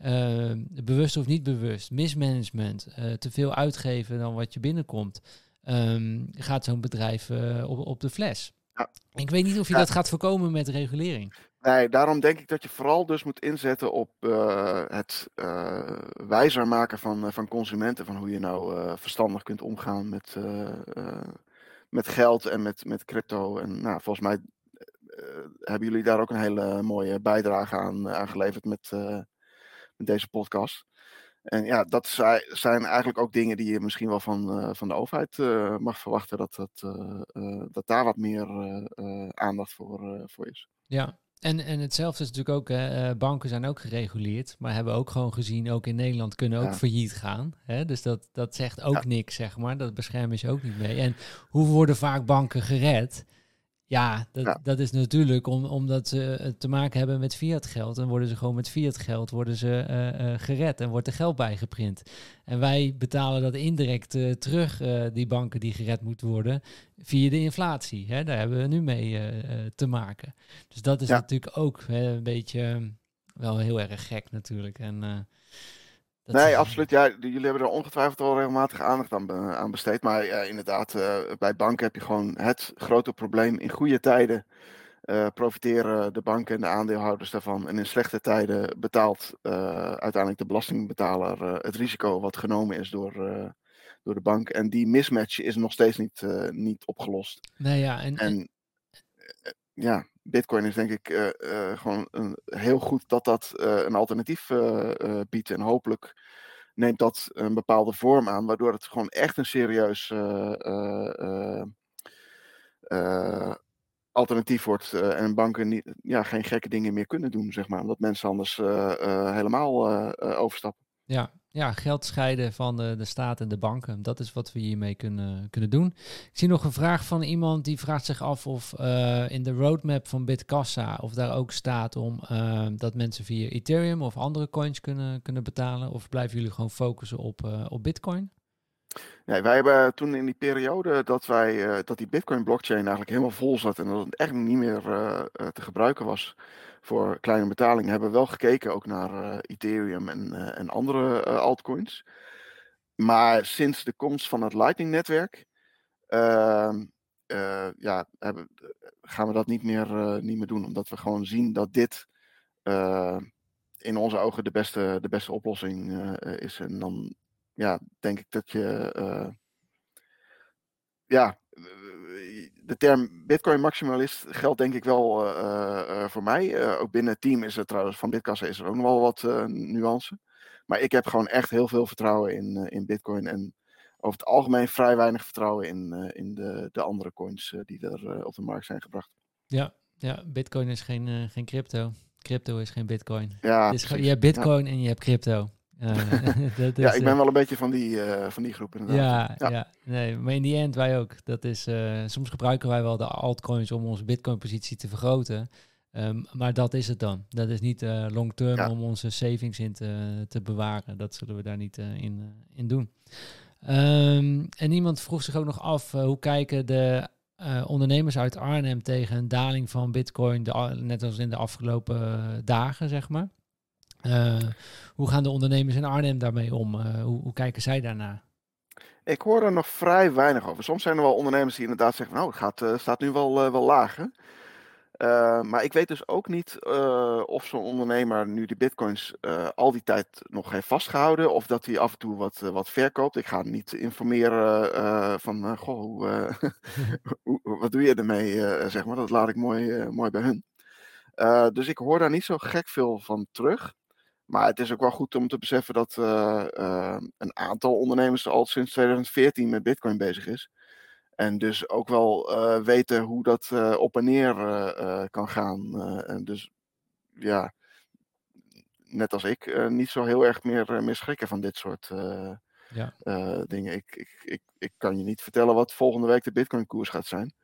Eh, bewust of niet bewust. Mismanagement. eh, te veel uitgeven dan wat je binnenkomt. Ehm, gaat zo'n bedrijf eh, op, op de fles. Ja. Ik weet niet of je Ja. dat gaat voorkomen met regulering. Nee, daarom denk ik dat je vooral dus moet inzetten op het wijzer maken van, van consumenten. Van hoe je nou verstandig kunt omgaan met, met geld en met, met crypto. En nou, volgens mij hebben jullie daar ook een hele mooie bijdrage aan, aan geleverd met, met deze podcast. En ja, dat zij- zijn eigenlijk ook dingen die je misschien wel van, eh, van de overheid eh, mag verwachten. Dat, dat, eh, dat daar wat meer aandacht voor, voor is. Ja, en, en hetzelfde is natuurlijk ook, hè, banken zijn ook gereguleerd, maar hebben ook gewoon gezien, ook in Nederland kunnen ook Ja. failliet gaan. Hè? Dus dat, dat zegt ook Ja. niks, zeg maar. Dat beschermen ze ook niet mee. En hoe worden vaak banken gered? Ja, dat, Ja. dat is natuurlijk om, omdat ze eh, te maken hebben met fiat geld. En worden ze gewoon met fiat geld worden ze, eh, eh, gered en wordt er geld bij geprint. En wij betalen dat indirect terug, die banken die gered moeten worden, via de inflatie. Hè? Daar hebben we nu mee te maken. Dus dat is Ja. natuurlijk ook hè, een beetje wel heel erg gek natuurlijk. En, dat Nee, is- absoluut. Ja, jullie hebben er ongetwijfeld al regelmatig aandacht aan, be- aan besteed. Maar ja, inderdaad, eh, bij banken heb je gewoon het grote probleem. In goede tijden eh, profiteren de banken en de aandeelhouders daarvan. En in slechte tijden betaalt eh, uiteindelijk de belastingbetaler het risico wat genomen is door, door de bank. En die mismatch is nog steeds niet, niet opgelost. Nee, ja, en, en- ja, Bitcoin is denk ik eh, eh, gewoon een, heel goed dat dat eh, een alternatief biedt. En hopelijk neemt dat een bepaalde vorm aan, waardoor het gewoon echt een serieus alternatief wordt. en banken niet, ja, geen gekke dingen meer kunnen doen, zeg maar. Omdat mensen anders helemaal overstappen. ja, ja, geld scheiden van de, de staat en de banken. Dat is wat we hiermee kunnen, kunnen doen. Ik zie nog een vraag van iemand die vraagt zich af of eh, in de roadmap van Bitkassa of daar ook staat om eh, dat mensen via Ethereum of andere coins kunnen, kunnen betalen. Of blijven jullie gewoon focussen op, eh, op Bitcoin? Nee, wij hebben toen in die periode dat, wij, dat die Bitcoin-blockchain eigenlijk helemaal vol zat en dat het echt niet meer te gebruiken was voor kleine betalingen, hebben we wel gekeken ook naar eh, Ethereum en, eh, en andere eh, altcoins. Maar sinds de komst van het Lightning-netwerk ehm, eh, ja, hebben, gaan we dat niet meer, niet meer doen, omdat we gewoon zien dat dit in onze ogen de beste, de beste oplossing is. En dan ja, denk ik dat je. ja, de term Bitcoin maximalist geldt denk ik wel eh, eh, voor mij. Eh, ook binnen het team is er trouwens van Bitkassa is er ook nog wel wat nuance. Maar ik heb gewoon echt heel veel vertrouwen in, in Bitcoin. En over het algemeen vrij weinig vertrouwen in, in de, de andere coins die er op de markt zijn gebracht. Ja, ja Bitcoin is geen, geen crypto. Crypto is geen Bitcoin. Ja, je hebt Bitcoin en je hebt crypto. Eh, ja, ik eh, ben wel een beetje van die, eh, van die groep inderdaad. Ja, Ja. nee, maar in die end wij ook. Dat is, eh, soms gebruiken wij wel de altcoins om onze bitcoin-positie te vergroten. Ehm, maar dat is het dan. Dat is niet eh, long-term Ja. om onze savings in te, te bewaren. Dat zullen we daar niet eh, in, eh, in doen. Ehm, en iemand vroeg zich ook nog af, eh, hoe kijken de eh, ondernemers uit Arnhem tegen een daling van bitcoin, de, net als in de afgelopen eh, dagen, zeg maar. Eh, hoe gaan de ondernemers in Arnhem daarmee om? Eh, hoe, hoe kijken zij daarnaar? Ik hoor er nog vrij weinig over. Soms zijn er wel ondernemers die inderdaad zeggen: Nou, het gaat, eh, staat nu wel, wel laag. hè?" Eh, maar ik weet dus ook niet of zo'n ondernemer nu die bitcoins al die tijd nog heeft vastgehouden. Of dat hij af en toe wat, wat verkoopt. Ik ga niet informeren van: Goh, wat doe je ermee? zeg maar. Dat laat ik mooi, mooi bij hun. Dus ik hoor daar niet zo gek veel van terug. Maar het is ook wel goed om te beseffen dat eh, eh, een aantal ondernemers al sinds 2014 met Bitcoin bezig is. En dus ook wel eh, weten hoe dat op en neer kan gaan. En dus ja, net als ik, niet zo heel erg meer, meer schrikken van dit soort Ja. dingen. Ik, ik, ik, ik kan je niet vertellen wat volgende week de Bitcoin-koers gaat zijn.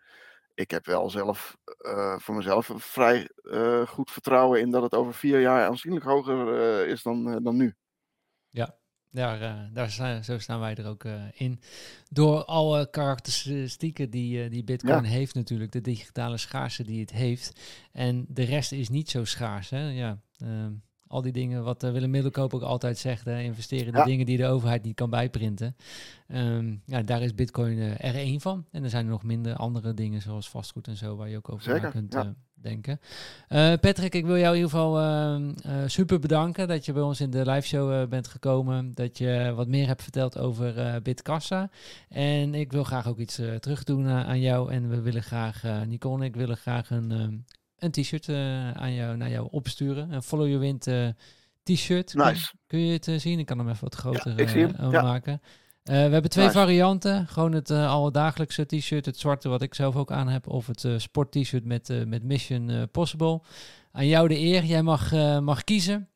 Ik heb wel zelf eh, voor mezelf vrij eh, goed vertrouwen in dat het over vier jaar aanzienlijk hoger eh, is dan, dan nu. Daar, eh, daar staan, zo staan wij er ook in. Door alle karakteristieken die, die Bitcoin Ja. heeft natuurlijk. De digitale schaarste die het heeft. En de rest is niet zo schaars. Hè? Ja, ehm, al die dingen wat eh, Willem Middelkoop ook altijd zegt. Hè? Investeren in de Ja. dingen die de overheid niet kan bijprinten. Ehm, ja, daar is Bitcoin eh, er één van. En er zijn er nog minder andere dingen zoals vastgoed en zo. Waar je ook over na kunt ja. eh, denken. Patrick, ik wil jou in ieder geval ehm, eh, super bedanken dat je bij ons in de live show bent gekomen. Dat je wat meer hebt verteld over Bitkassa. En ik wil graag ook iets terug doen eh, aan jou. En we willen graag, Nicole en ik willen graag een, ehm, een t-shirt eh, aan jou, naar jou opsturen. Een Follow Your Wind eh, t-shirt. Kun- Nice. Kun, je het eh, zien? Ik kan hem even wat groter ja. maken. We hebben twee Nice. varianten. Gewoon het alledagelijkse t-shirt, het zwarte wat ik zelf ook aan heb. Of het sport t-shirt met, met Mission Possible. Aan jou de eer. Jij mag, mag kiezen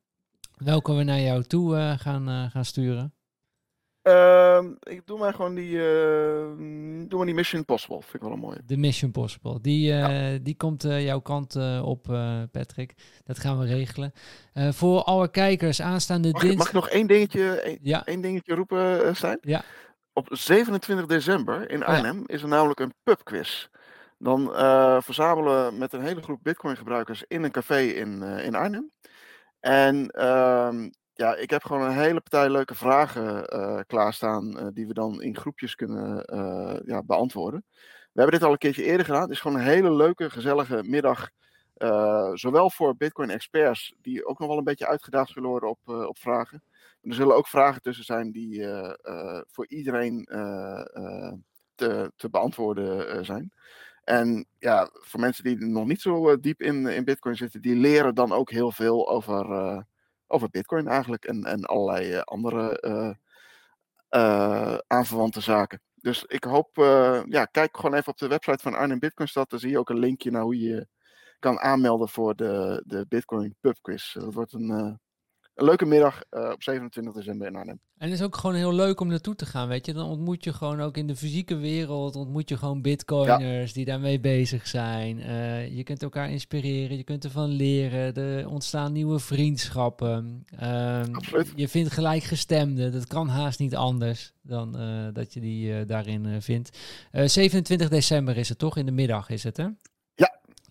welke we naar jou toe gaan, gaan sturen. Ehm, ik doe maar gewoon die, eh, doe maar die Mission Impossible. Vind ik wel een mooie. De Mission Possible. Die, eh, die komt eh, jouw kant eh, op, Patrick. Dat gaan we regelen. Voor alle kijkers aanstaande ik- mag dinsdag. ik nog één dingetje, één, Ja, één dingetje roepen, Stijn? Ja. Op 27 december in ja. Arnhem is er namelijk een pubquiz. Dan verzamelen we met een hele groep Bitcoin-gebruikers in een café in, in Arnhem. En ehm, ja, ik heb gewoon een hele partij leuke vragen eh, klaarstaan. eh, die we dan in groepjes kunnen eh, ja, beantwoorden. We hebben dit al een keertje eerder gedaan. Het is gewoon een hele leuke, gezellige middag. zowel voor Bitcoin-experts, die ook nog wel een beetje uitgedaagd zullen worden op, op vragen. Er zullen ook vragen tussen zijn die voor iedereen te, te beantwoorden zijn. En ja, voor mensen die nog niet zo diep in, in Bitcoin zitten, die leren dan ook heel veel over, over Bitcoin eigenlijk en, en allerlei eh, andere eh, eh, aanverwante zaken. Dus ik hoop, ja, kijk gewoon even op de website van Arnhem Bitcoinstad. Daar zie je ook een linkje naar hoe je kan aanmelden voor de, de Bitcoin Pub Quiz. Dat wordt een, een leuke middag eh, op 27 december in Arnhem. En het is ook gewoon heel leuk om naartoe te gaan, weet je. Dan ontmoet je gewoon ook in de fysieke wereld, ontmoet je gewoon bitcoiners die daarmee bezig zijn. Eh, je kunt elkaar inspireren, je kunt ervan leren, er ontstaan nieuwe vriendschappen. Ehm, je vindt gelijkgestemden, dat kan haast niet anders dan eh, dat je die daarin vindt. Eh, 27 december is het toch, in de middag is het hè?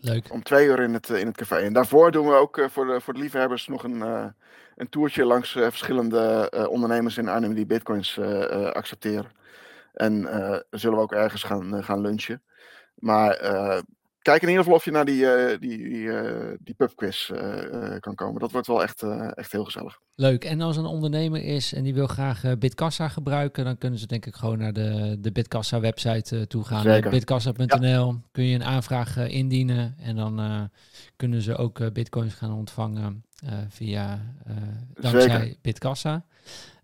Leuk. Om twee uur in het, eh, in het café. En daarvoor doen we ook eh, voor, de, voor de liefhebbers nog een, eh, een toertje langs verschillende ondernemers in Arnhem die bitcoins accepteren. En zullen we ook ergens gaan, gaan lunchen. Maar kijk in ieder geval of je naar die, eh, die, die, eh, die pubquiz eh, kan komen. Dat wordt wel echt, echt heel gezellig. Leuk. En als een ondernemer is en die wil graag Bitkassa gebruiken, dan kunnen ze denk ik gewoon naar de, de Bitkassa website toe gaan. Bitkassa.nl kun je een aanvraag indienen en dan kunnen ze ook bitcoins gaan ontvangen via eh dankzij Zeker. Bitkassa.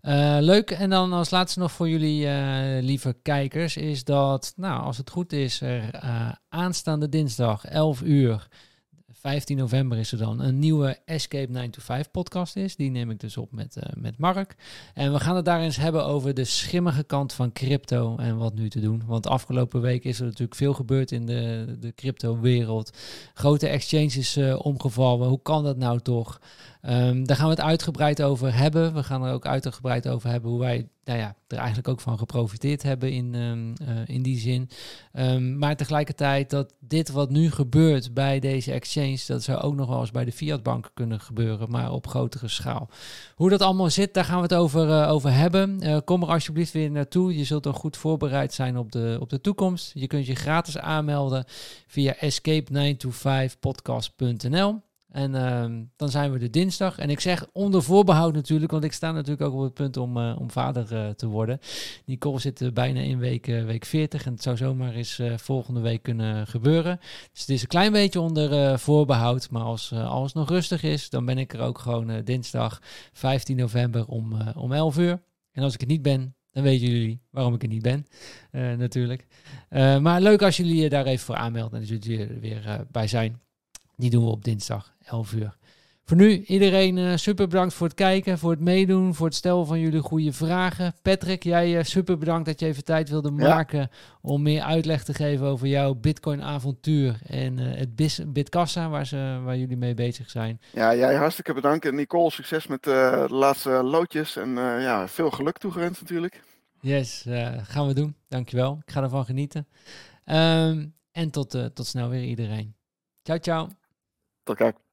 Eh, leuk. En dan als laatste nog voor jullie eh, lieve kijkers is dat, nou, als het goed is, er eh, aanstaande dinsdag 11 uur 15 november is er dan een nieuwe Escape 9 to 5 podcast is. Die neem ik dus op met, eh, met Mark. En we gaan het daar eens hebben over de schimmige kant van crypto en wat nu te doen. Want afgelopen week is er natuurlijk veel gebeurd in de, de crypto wereld. Grote exchanges eh, omgevallen. Hoe kan dat nou toch? Ehm, daar gaan we het uitgebreid over hebben. We gaan er ook uitgebreid over hebben hoe wij nou ja, er eigenlijk ook van geprofiteerd hebben in, ehm, eh, in die zin. Ehm, maar tegelijkertijd dat dit wat nu gebeurt bij deze exchange, dat zou ook nog wel eens bij de fiatbanken kunnen gebeuren, maar op grotere schaal. Hoe dat allemaal zit, daar gaan we het over, eh, over hebben. Eh, kom er alsjeblieft weer naartoe. Je zult dan goed voorbereid zijn op de, op de toekomst. Je kunt je gratis aanmelden via escape9to5podcast.nl. En ehm, dan zijn we de dinsdag. En ik zeg onder voorbehoud natuurlijk, want ik sta natuurlijk ook op het punt om, eh, om vader eh, te worden. Nicole zit eh, bijna in week, week 40 en het zou zomaar eens volgende week kunnen gebeuren. Dus het is een klein beetje onder eh, voorbehoud. Maar als alles nog rustig is, dan ben ik er ook gewoon dinsdag 15 november om, om 11 uur. En als ik er niet ben, dan weten jullie waarom ik er niet ben, natuurlijk. Maar leuk als jullie je daar even voor aanmelden en zullen jullie er weer bij zijn. Die doen we op dinsdag, 11 uur. Voor nu, iedereen uh, super bedankt voor het kijken, voor het meedoen, voor het stellen van jullie goede vragen. Patrick, jij uh, super bedankt dat je even tijd wilde maken om meer uitleg te geven over jouw Bitcoin-avontuur en uh, het Bitkassa, waar, ze, waar jullie mee bezig zijn. Ja, jij hartstikke bedankt. En Nicole, succes met de laatste loodjes en ja, veel geluk toegewenst natuurlijk. Yes, gaan we doen. Dankjewel. Ik ga ervan genieten. Um, en tot, tot snel weer iedereen. Ciao, ciao. Tot kijk.